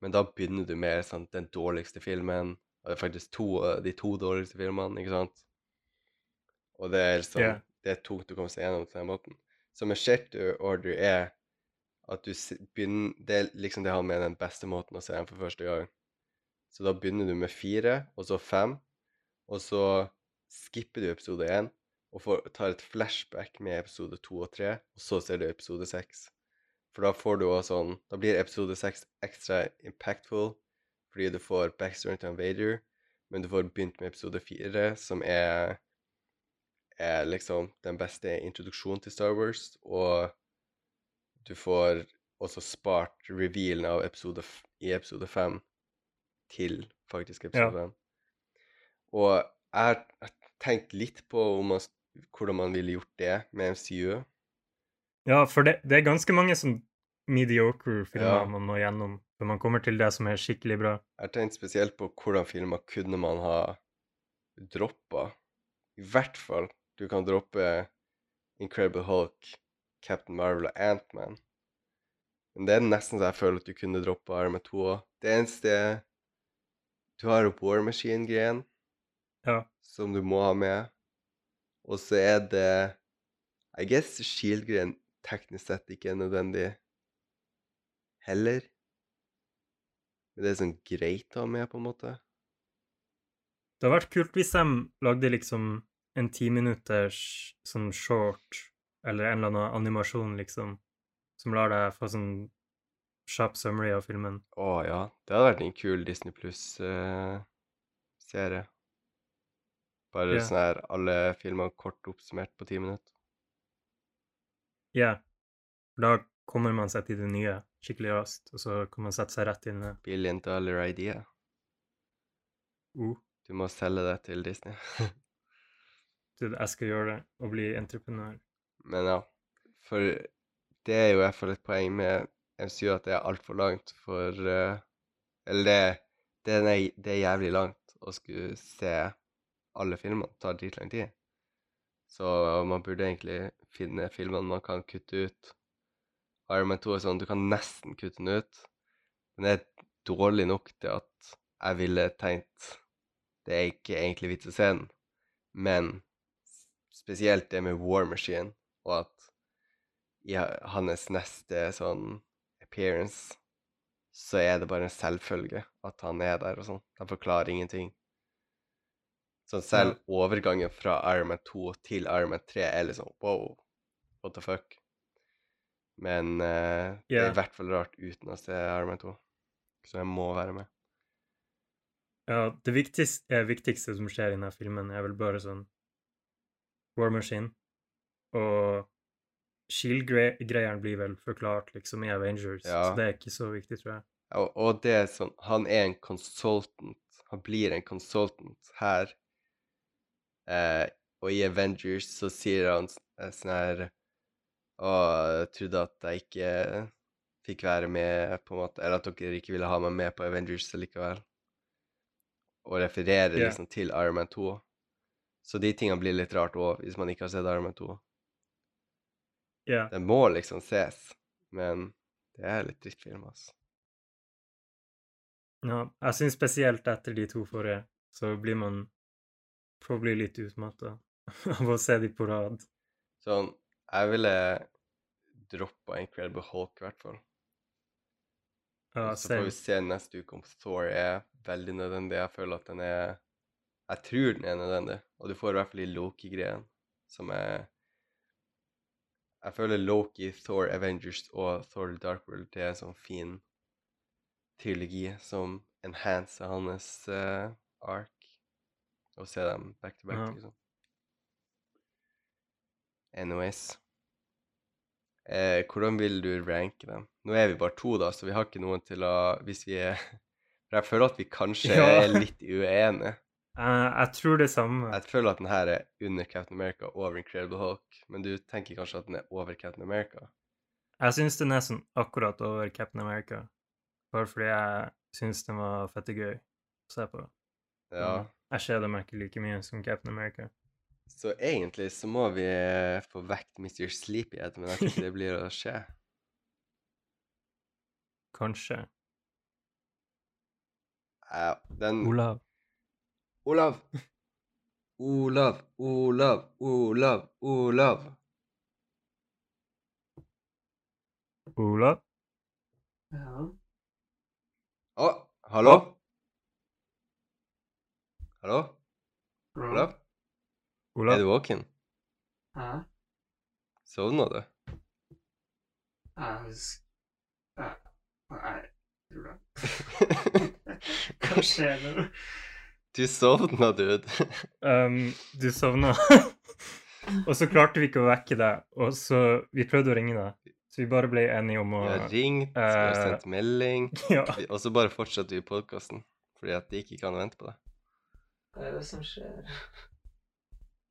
Men da begynner du med sånn, den dårligste filmen. Og det er faktisk to, de to dårligste filmene, ikke sant? Og det er liksom yeah. Det er tungt å komme seg gjennom på den måten. Så med Shelter Order er at du begynner Det er liksom det han mener er den beste måten å se den for første gang. Så da begynner du med fire, og så fem, og så skipper du episode én og får, tar et flashback med episode to og tre, og så ser du episode seks. For da får du også sånn Da blir episode seks ekstra impactful, fordi du får backstory til Vader, men du får begynt med episode fire, som er er liksom den beste introduksjonen til Star Wars, og du får også spart revealen av episode i episode fem til faktisk episode Ja. Og jeg har tenkt litt på om man, hvordan man ville gjort det med MCU. Ja, for det, det er ganske mange sånn mediocre filmer Ja. man må gjennom før man kommer til det som er skikkelig bra. Jeg har tenkt spesielt på hvordan filmer kunne man ha droppa. I hvert fall du kan droppe Incredible Hulk, Captain Marvel og Ant-Man. Men det er nesten så jeg føler at du kunne droppa Man 2 òg. Det eneste Du har War Machine-greien Ja. som du må ha med. Og så er det I guess Shield-greien teknisk sett ikke er nødvendig heller. Men det er sånn greit å ha med, på en måte. Det hadde vært kult hvis de lagde liksom en timinutters sånn short, eller en eller annen animasjon, liksom, som lar deg få sånn kjapp summary av filmen. Å ja, det hadde vært en kul Disney Pluss-serie. Bare yeah. sånn her alle filmer kort oppsummert på ti minutter. Ja. Yeah. da kommer man seg til det nye skikkelig raskt, og så kan man sette seg rett inn. Billion dollar idea. Uh, Du må selge det til Disney. jeg skal gjøre det, og bli entreprenør. Men ja, for det er jo i hvert fall et poeng med MCU at det er altfor langt for uh, Eller det, det, er, det er jævlig langt å skulle se alle filmene. Det tar dritlang tid. Så man burde egentlig finne filmene man kan kutte ut. Iron Man 2 er sånn, du kan nesten kutte den ut. men det er dårlig nok til at jeg ville tenkt det er ikke egentlig vits å se den. Men spesielt det med War Machine, og at i hans neste sånn appearance, så er det bare en selvfølge at han er der og sånn. De forklarer ingenting. Så selv overgangen fra Iron Man 2 til Iron Man 3 er liksom wow, what the fuck. Men eh, det er i hvert fall rart uten å se Iron Man 2. Så jeg må være med. Ja, det viktigste, det viktigste som skjer i denne filmen, er vel bare sånn War Machine. Og Shield-greiene blir vel forklart liksom i Avengers, Ja. så det er ikke så viktig, tror jeg. Og, og det er sånn Han er en consultant. Han blir en consultant her. Eh, og i Avengers så sier han eh, sånn her Å, jeg trodde at jeg ikke fikk være med, på en måte. Eller at dere ikke ville ha meg med på Avengers likevel. Og refererer yeah. liksom til Iron Man 2. Så de tingene blir litt rart òg, hvis man ikke har sett Iron Man 2. Ja. Det må liksom ses, men det er litt drittfilm, altså. ja. Jeg syns spesielt etter de to forrige, så blir man probably litt utmatta av å se de på rad. Sånn, jeg ville droppa Incredible Hulk, i hvert fall. Ja, så får vi se neste uke om Thor er veldig nødvendig. Jeg føler at den er Jeg tror den er nødvendig, og du får i hvert fall i Loki-greien, som er Jeg føler Loki, Thor, Avengers og Thor Dark World det er en sånn fin trilogi som enhancer hans uh, ark. Å se dem back to back, Ja. liksom. Anyways. Eh, hvordan vil du ranke dem? Nå er vi bare to, da, så vi har ikke noen til å Hvis vi er For jeg føler at vi kanskje Ja. er litt uenige. Eh, jeg tror det samme. Jeg føler at den her er under Captain America, over Incredible Hulk. Men du tenker kanskje at den er over Captain America? Jeg syns den er sånn akkurat over Captain America. Bare fordi jeg syns den var fette gøy å se på. Ja. Jeg kjeder meg ikke like mye som Captain America. Så egentlig så må vi eh, få vekt Mr. Sleepyhead, men jeg tror ikke det blir å skje. Kanskje. Ja, den Olav. Olav! Olav, Olav, Olav, Olav. Olav? Ja. Å, hallo? Hallo? Olav? Er Olav? du våken? Hæ? Sovna du? Jeg sk- jeg- jeg tror det. Hva skjer nå? Du sovna, dude. Um, du sovna. og så klarte vi ikke å vekke deg, og så Vi prøvde å ringe deg, så vi bare ble enige om å Vi har ringt, vi har eh, sendt melding, Ja. og så bare fortsatte vi podkasten fordi at de ikke kan vente på det. Hva er det som skjer?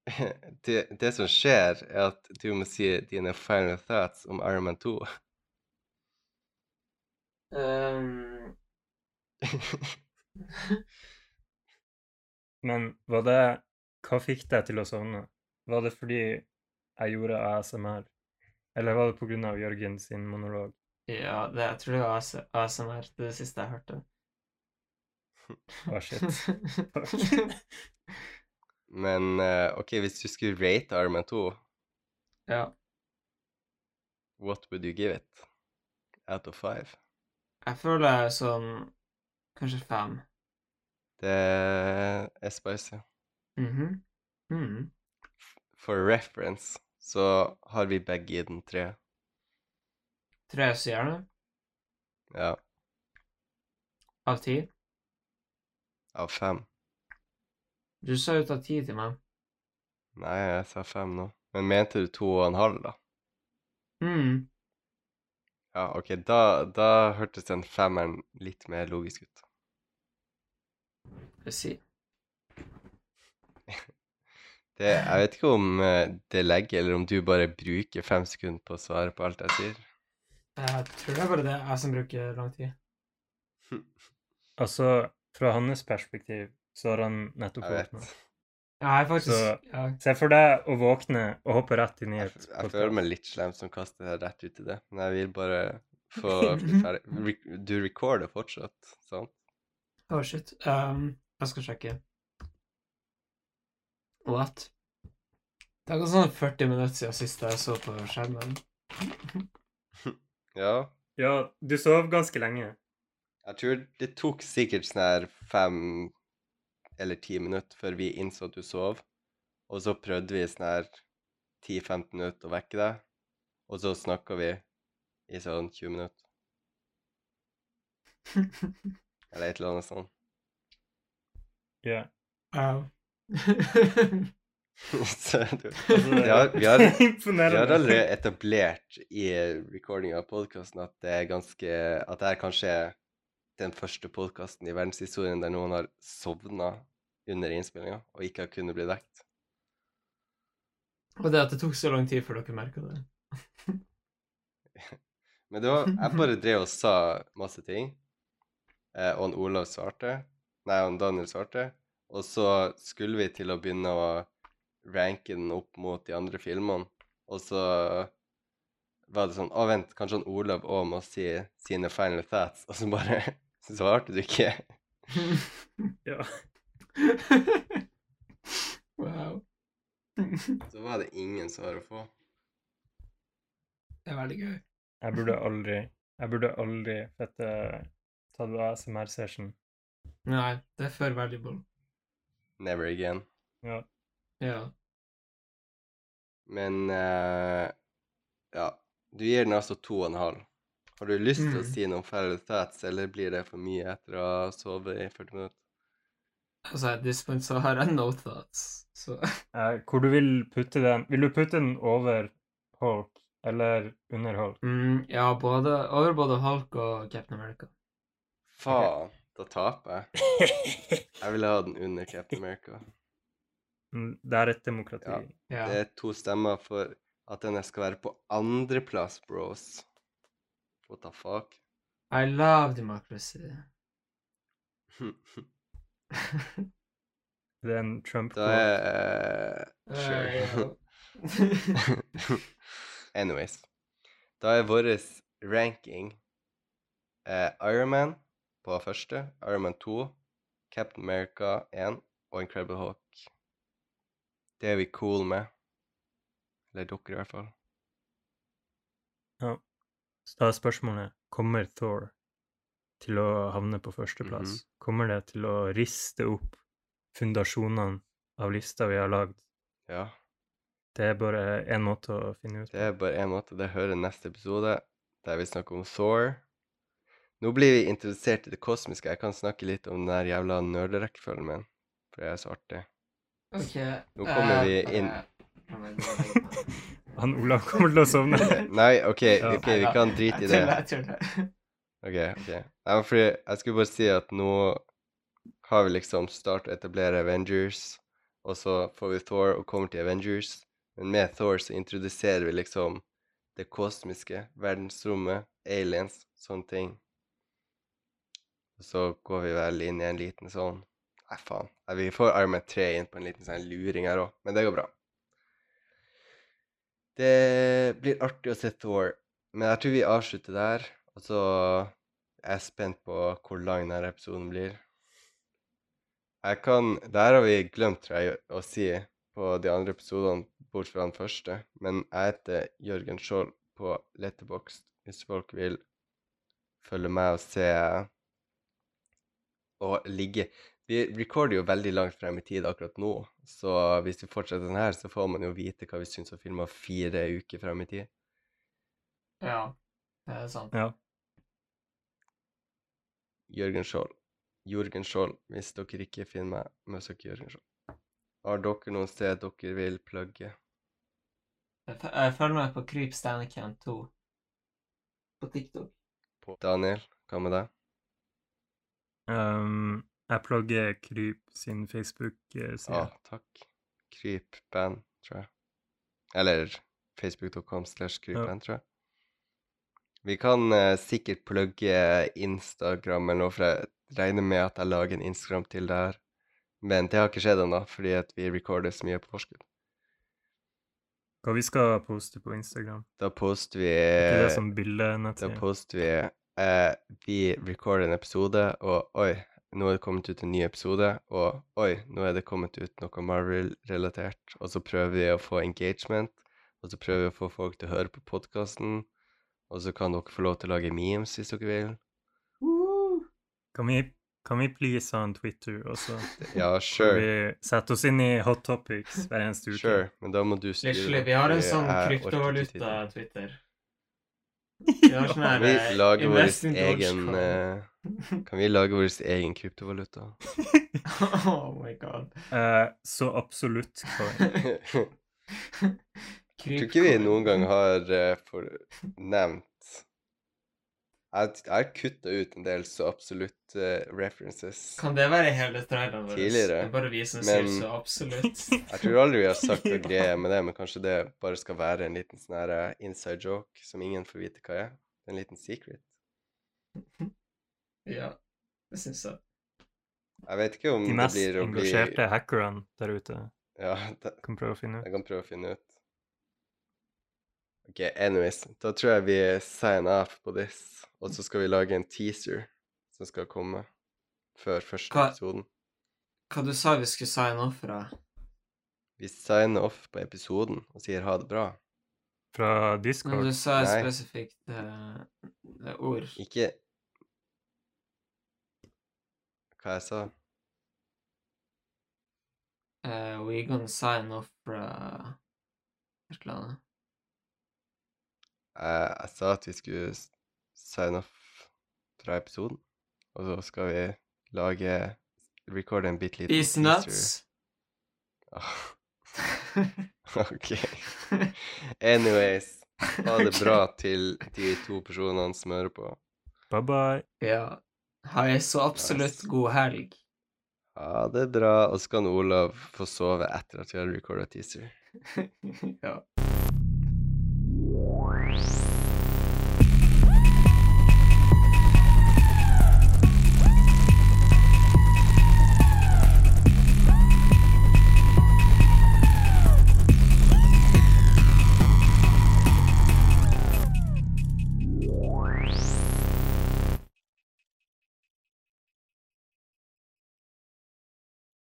Det, det som skjer, er at du må si dine final thoughts om Iron Man 2. Um, Men var det Hva fikk deg til å sovne? Var det fordi jeg gjorde ASMR? Eller var det av Jørgen sin monolog? ja, det, jeg tror det var ASMR. Det det siste jeg hørte. Å, shit. Men eh, OK, hvis du skulle rate Arma 2, ja. what would you give it? Out of five? Jeg føler sånn Kanskje fem. Det er spicy. Mhm. Mhm. For reference så har vi begge gitt den tre. Tre stjerner Ja, av ti. av fem. Du sa jo ta ti til meg. Nei, jeg sa fem nå. Men mente du to og en halv, da? mm. Ja, OK, da, da hørtes den femmeren litt mer logisk ut. Sier. Det, jeg vet ikke om eh, det legger, eller om du bare bruker fem sekunder på å svare på alt jeg sier. Jeg tror det er bare det jeg som bruker lang tid. Altså, fra hans perspektiv så har han nettopp våkna. Ja, jeg faktisk Så- ja. Se for deg å våkne og hoppe rett inn i et Jeg, jeg føler meg litt slem som kaster det rett ut i det, men jeg vil bare få bli ferdig. Du recorder fortsatt, sant? Oh, shit. Um, jeg skal sjekke. What? Det er gått sånn 40 minutter siden sist jeg så på skjermen. Ja. Ja, du sov ganske lenge. Jeg tror det tok sikkert sånn her fem eller ti minutter før vi innså at du sov. Og så prøvde vi sånn her 10-15 minutter å vekke deg. Og så snakka vi i sånn 20 minutter. Eller et eller annet sånt. Ja. Wow. så du, Altså, vi, har, vi, har, vi har allerede etablert i recordinga av podkasten at det er ganske At det er kanskje den første podkasten i verdenshistorien der noen har sovna under innspillinga og ikke har kunnet bli vekt. Og det at det tok så lang tid før dere merka det. Men det var, jeg bare drev og sa masse ting, og han Olav svarte. Nei, han Daniel svarte. Og så skulle vi til å begynne å ranke den opp mot de andre filmene. Og så var det sånn Å, vent, kanskje han Olav òg må si sine final thoughts? Og så bare svarte du ikke. Ja. wow. Så var det ingen svar å få. Det er veldig gøy. Jeg burde aldri Jeg burde aldri fette tatt ASMR-session. Nei, det er for valuable. Never again. Ja. Ja. Men uh, ja. Du gir den altså to og en halv. Har du lyst til å si si noen final thoughts, eller blir det for mye etter å ha sovet i 40 minutter? Altså, at this point så har jeg no thoughts, så uh, hvor du vil putte den Vil du putte den over Hulk eller under Hulk? mm, Ja, både, over både Hulk og Captain America. Faen, da taper jeg. Jeg ville ha den under Captain America. Mm, Det er et demokrati. Ja. Ja. Det er to stemmer for at denne skal være på andreplass, bros. What the fuck? I love democracy. Det er en Da er Eh, Sure. Anyways. Da er vår ranking eh, Iron Man på første, Iron Man 2, Captain America 1 og Incredible Hulk. Det er vi cool med. Eller dere, i hvert fall. Ja. Så da er spørsmålet kommer Thor til å havne på førsteplass. Mhm. Kommer det til å riste opp fundasjonene av lista vi har lagd? Ja. Det er bare én måte å finne ut Det er bare én måte. Det hører neste episode, der vi snakker om Thor. Nå blir vi introdusert i det kosmiske. Jeg kan snakke litt om den der jævla nerderekkefølgen min, for det er så artig. OK. Nå kommer vi eh, inn. Han Olav kommer til å sovne. Nei, OK, ok, vi kan drite i det. jeg tuller. OK. ok. Nei, fordi jeg skulle bare si at nå har vi liksom startet å etablere Avengers, og så får vi Thor og kommer til Avengers. Men med Thor så introduserer vi liksom det kosmiske, verdensrommet, aliens, sånne ting. Så går vi vel inn i en liten sånn Nei, faen. Vi får Iron Man 3 inn på en liten sånn luring her òg, men det går bra. Det blir artig å se Thor, men jeg tror vi avslutter der. Og så er jeg spent på hvor lang denne episoden blir. Jeg kan Der har vi glemt, tror jeg, å si på de andre episodene, bort fra den første. Men jeg heter Jørgen Skjold på Letterboxd, hvis folk vil følge med og se og ligge Vi recorder jo veldig langt frem i tid akkurat nå, så hvis vi fortsetter sånn her, så får man jo vite hva vi syns om filmer fire uker frem i tid. Ja, det er sant. Ja. Jørgen Skjold. Jørgen Skjold, hvis dere ikke finner meg, men søk Jørgen Skjold. Har dere noen sted dere vil plugge? Jeg Jeg følger meg på Kryp Standcamp 2 på TikTok. På Daniel, hva med deg? Um, jeg plugger Kryp sin Facebook-side. Ja, takk. Krypband, tror jeg. Eller facebook.com slash krypband, tror jeg. Vi kan uh, sikkert plugge Instagram eller noe, for jeg regner med at jeg lager en Instagram til det her. Men det har ikke skjedd ennå, fordi at vi recorder så mye på forskudd. Hva vi skal poste på Instagram? Da poster vi eh, som Da poster vi eh, Vi recorder en episode, og oi, nå er det kommet ut en ny episode, og oi, nå er det kommet ut noe Marvel-relatert. Og så prøver vi å få engagement, og så prøver vi å få folk til å høre på podkasten. Og så kan dere få lov til å lage memes hvis dere vil. Kan vi, kan vi please ha en Twitter også? Ja, sure. vi setter oss inn i hot topics hver eneste uke? Sure, men da må du styre Literally, vi har en sånn kryptovaluta-Twitter. Sånn Kan vi eh, lage vår egen eh, Kan vi lage vår egen kryptovaluta? Oh my god. Uh, så absolutt. Jeg tror ikke vi noen gang har uh, for, nevnt Jeg jeg har kutta ut en del så absolutt uh, references. Kan det være hele traileren vår? Tidligere, Det er bare vi men- så absolutt. Jeg tror aldri vi har sagt noe greie med det, men kanskje det bare skal være en liten sånn her eh, inside joke som ingen får vite hva er. En liten secret. ja, det syns jeg. Jeg vet ikke om De det mest blir å bli engasjerte hackerne der ute Ja, det, kan prøve å finne ut. jeg kan prøve å finne ut. OK, anyways. Da tror jeg vi signer off på this, og så skal vi lage en teaser som skal komme før første Hva- episoden. Hva du sa vi skulle sign off fra? Vi signer off på episoden og sier ha det bra. Fra Men Discord. du sa et Nei. spesifikt uh, ord. Ikke Hva jeg sa? Uh, we gonna sign off fra et eller annet. Jeg, jeg sa at vi skulle sign off fra episoden, og så skal vi lage Recorde en bitte liten Peace nuts. Ah, OK. Anyways. Ha det bra til de to personene som hører på. Bye bye. ja. Ha ei så absolutt Nice. god helg. Ha det bra. Og så kan Olav få sove etter at vi har recorda teaser. ja. Bye.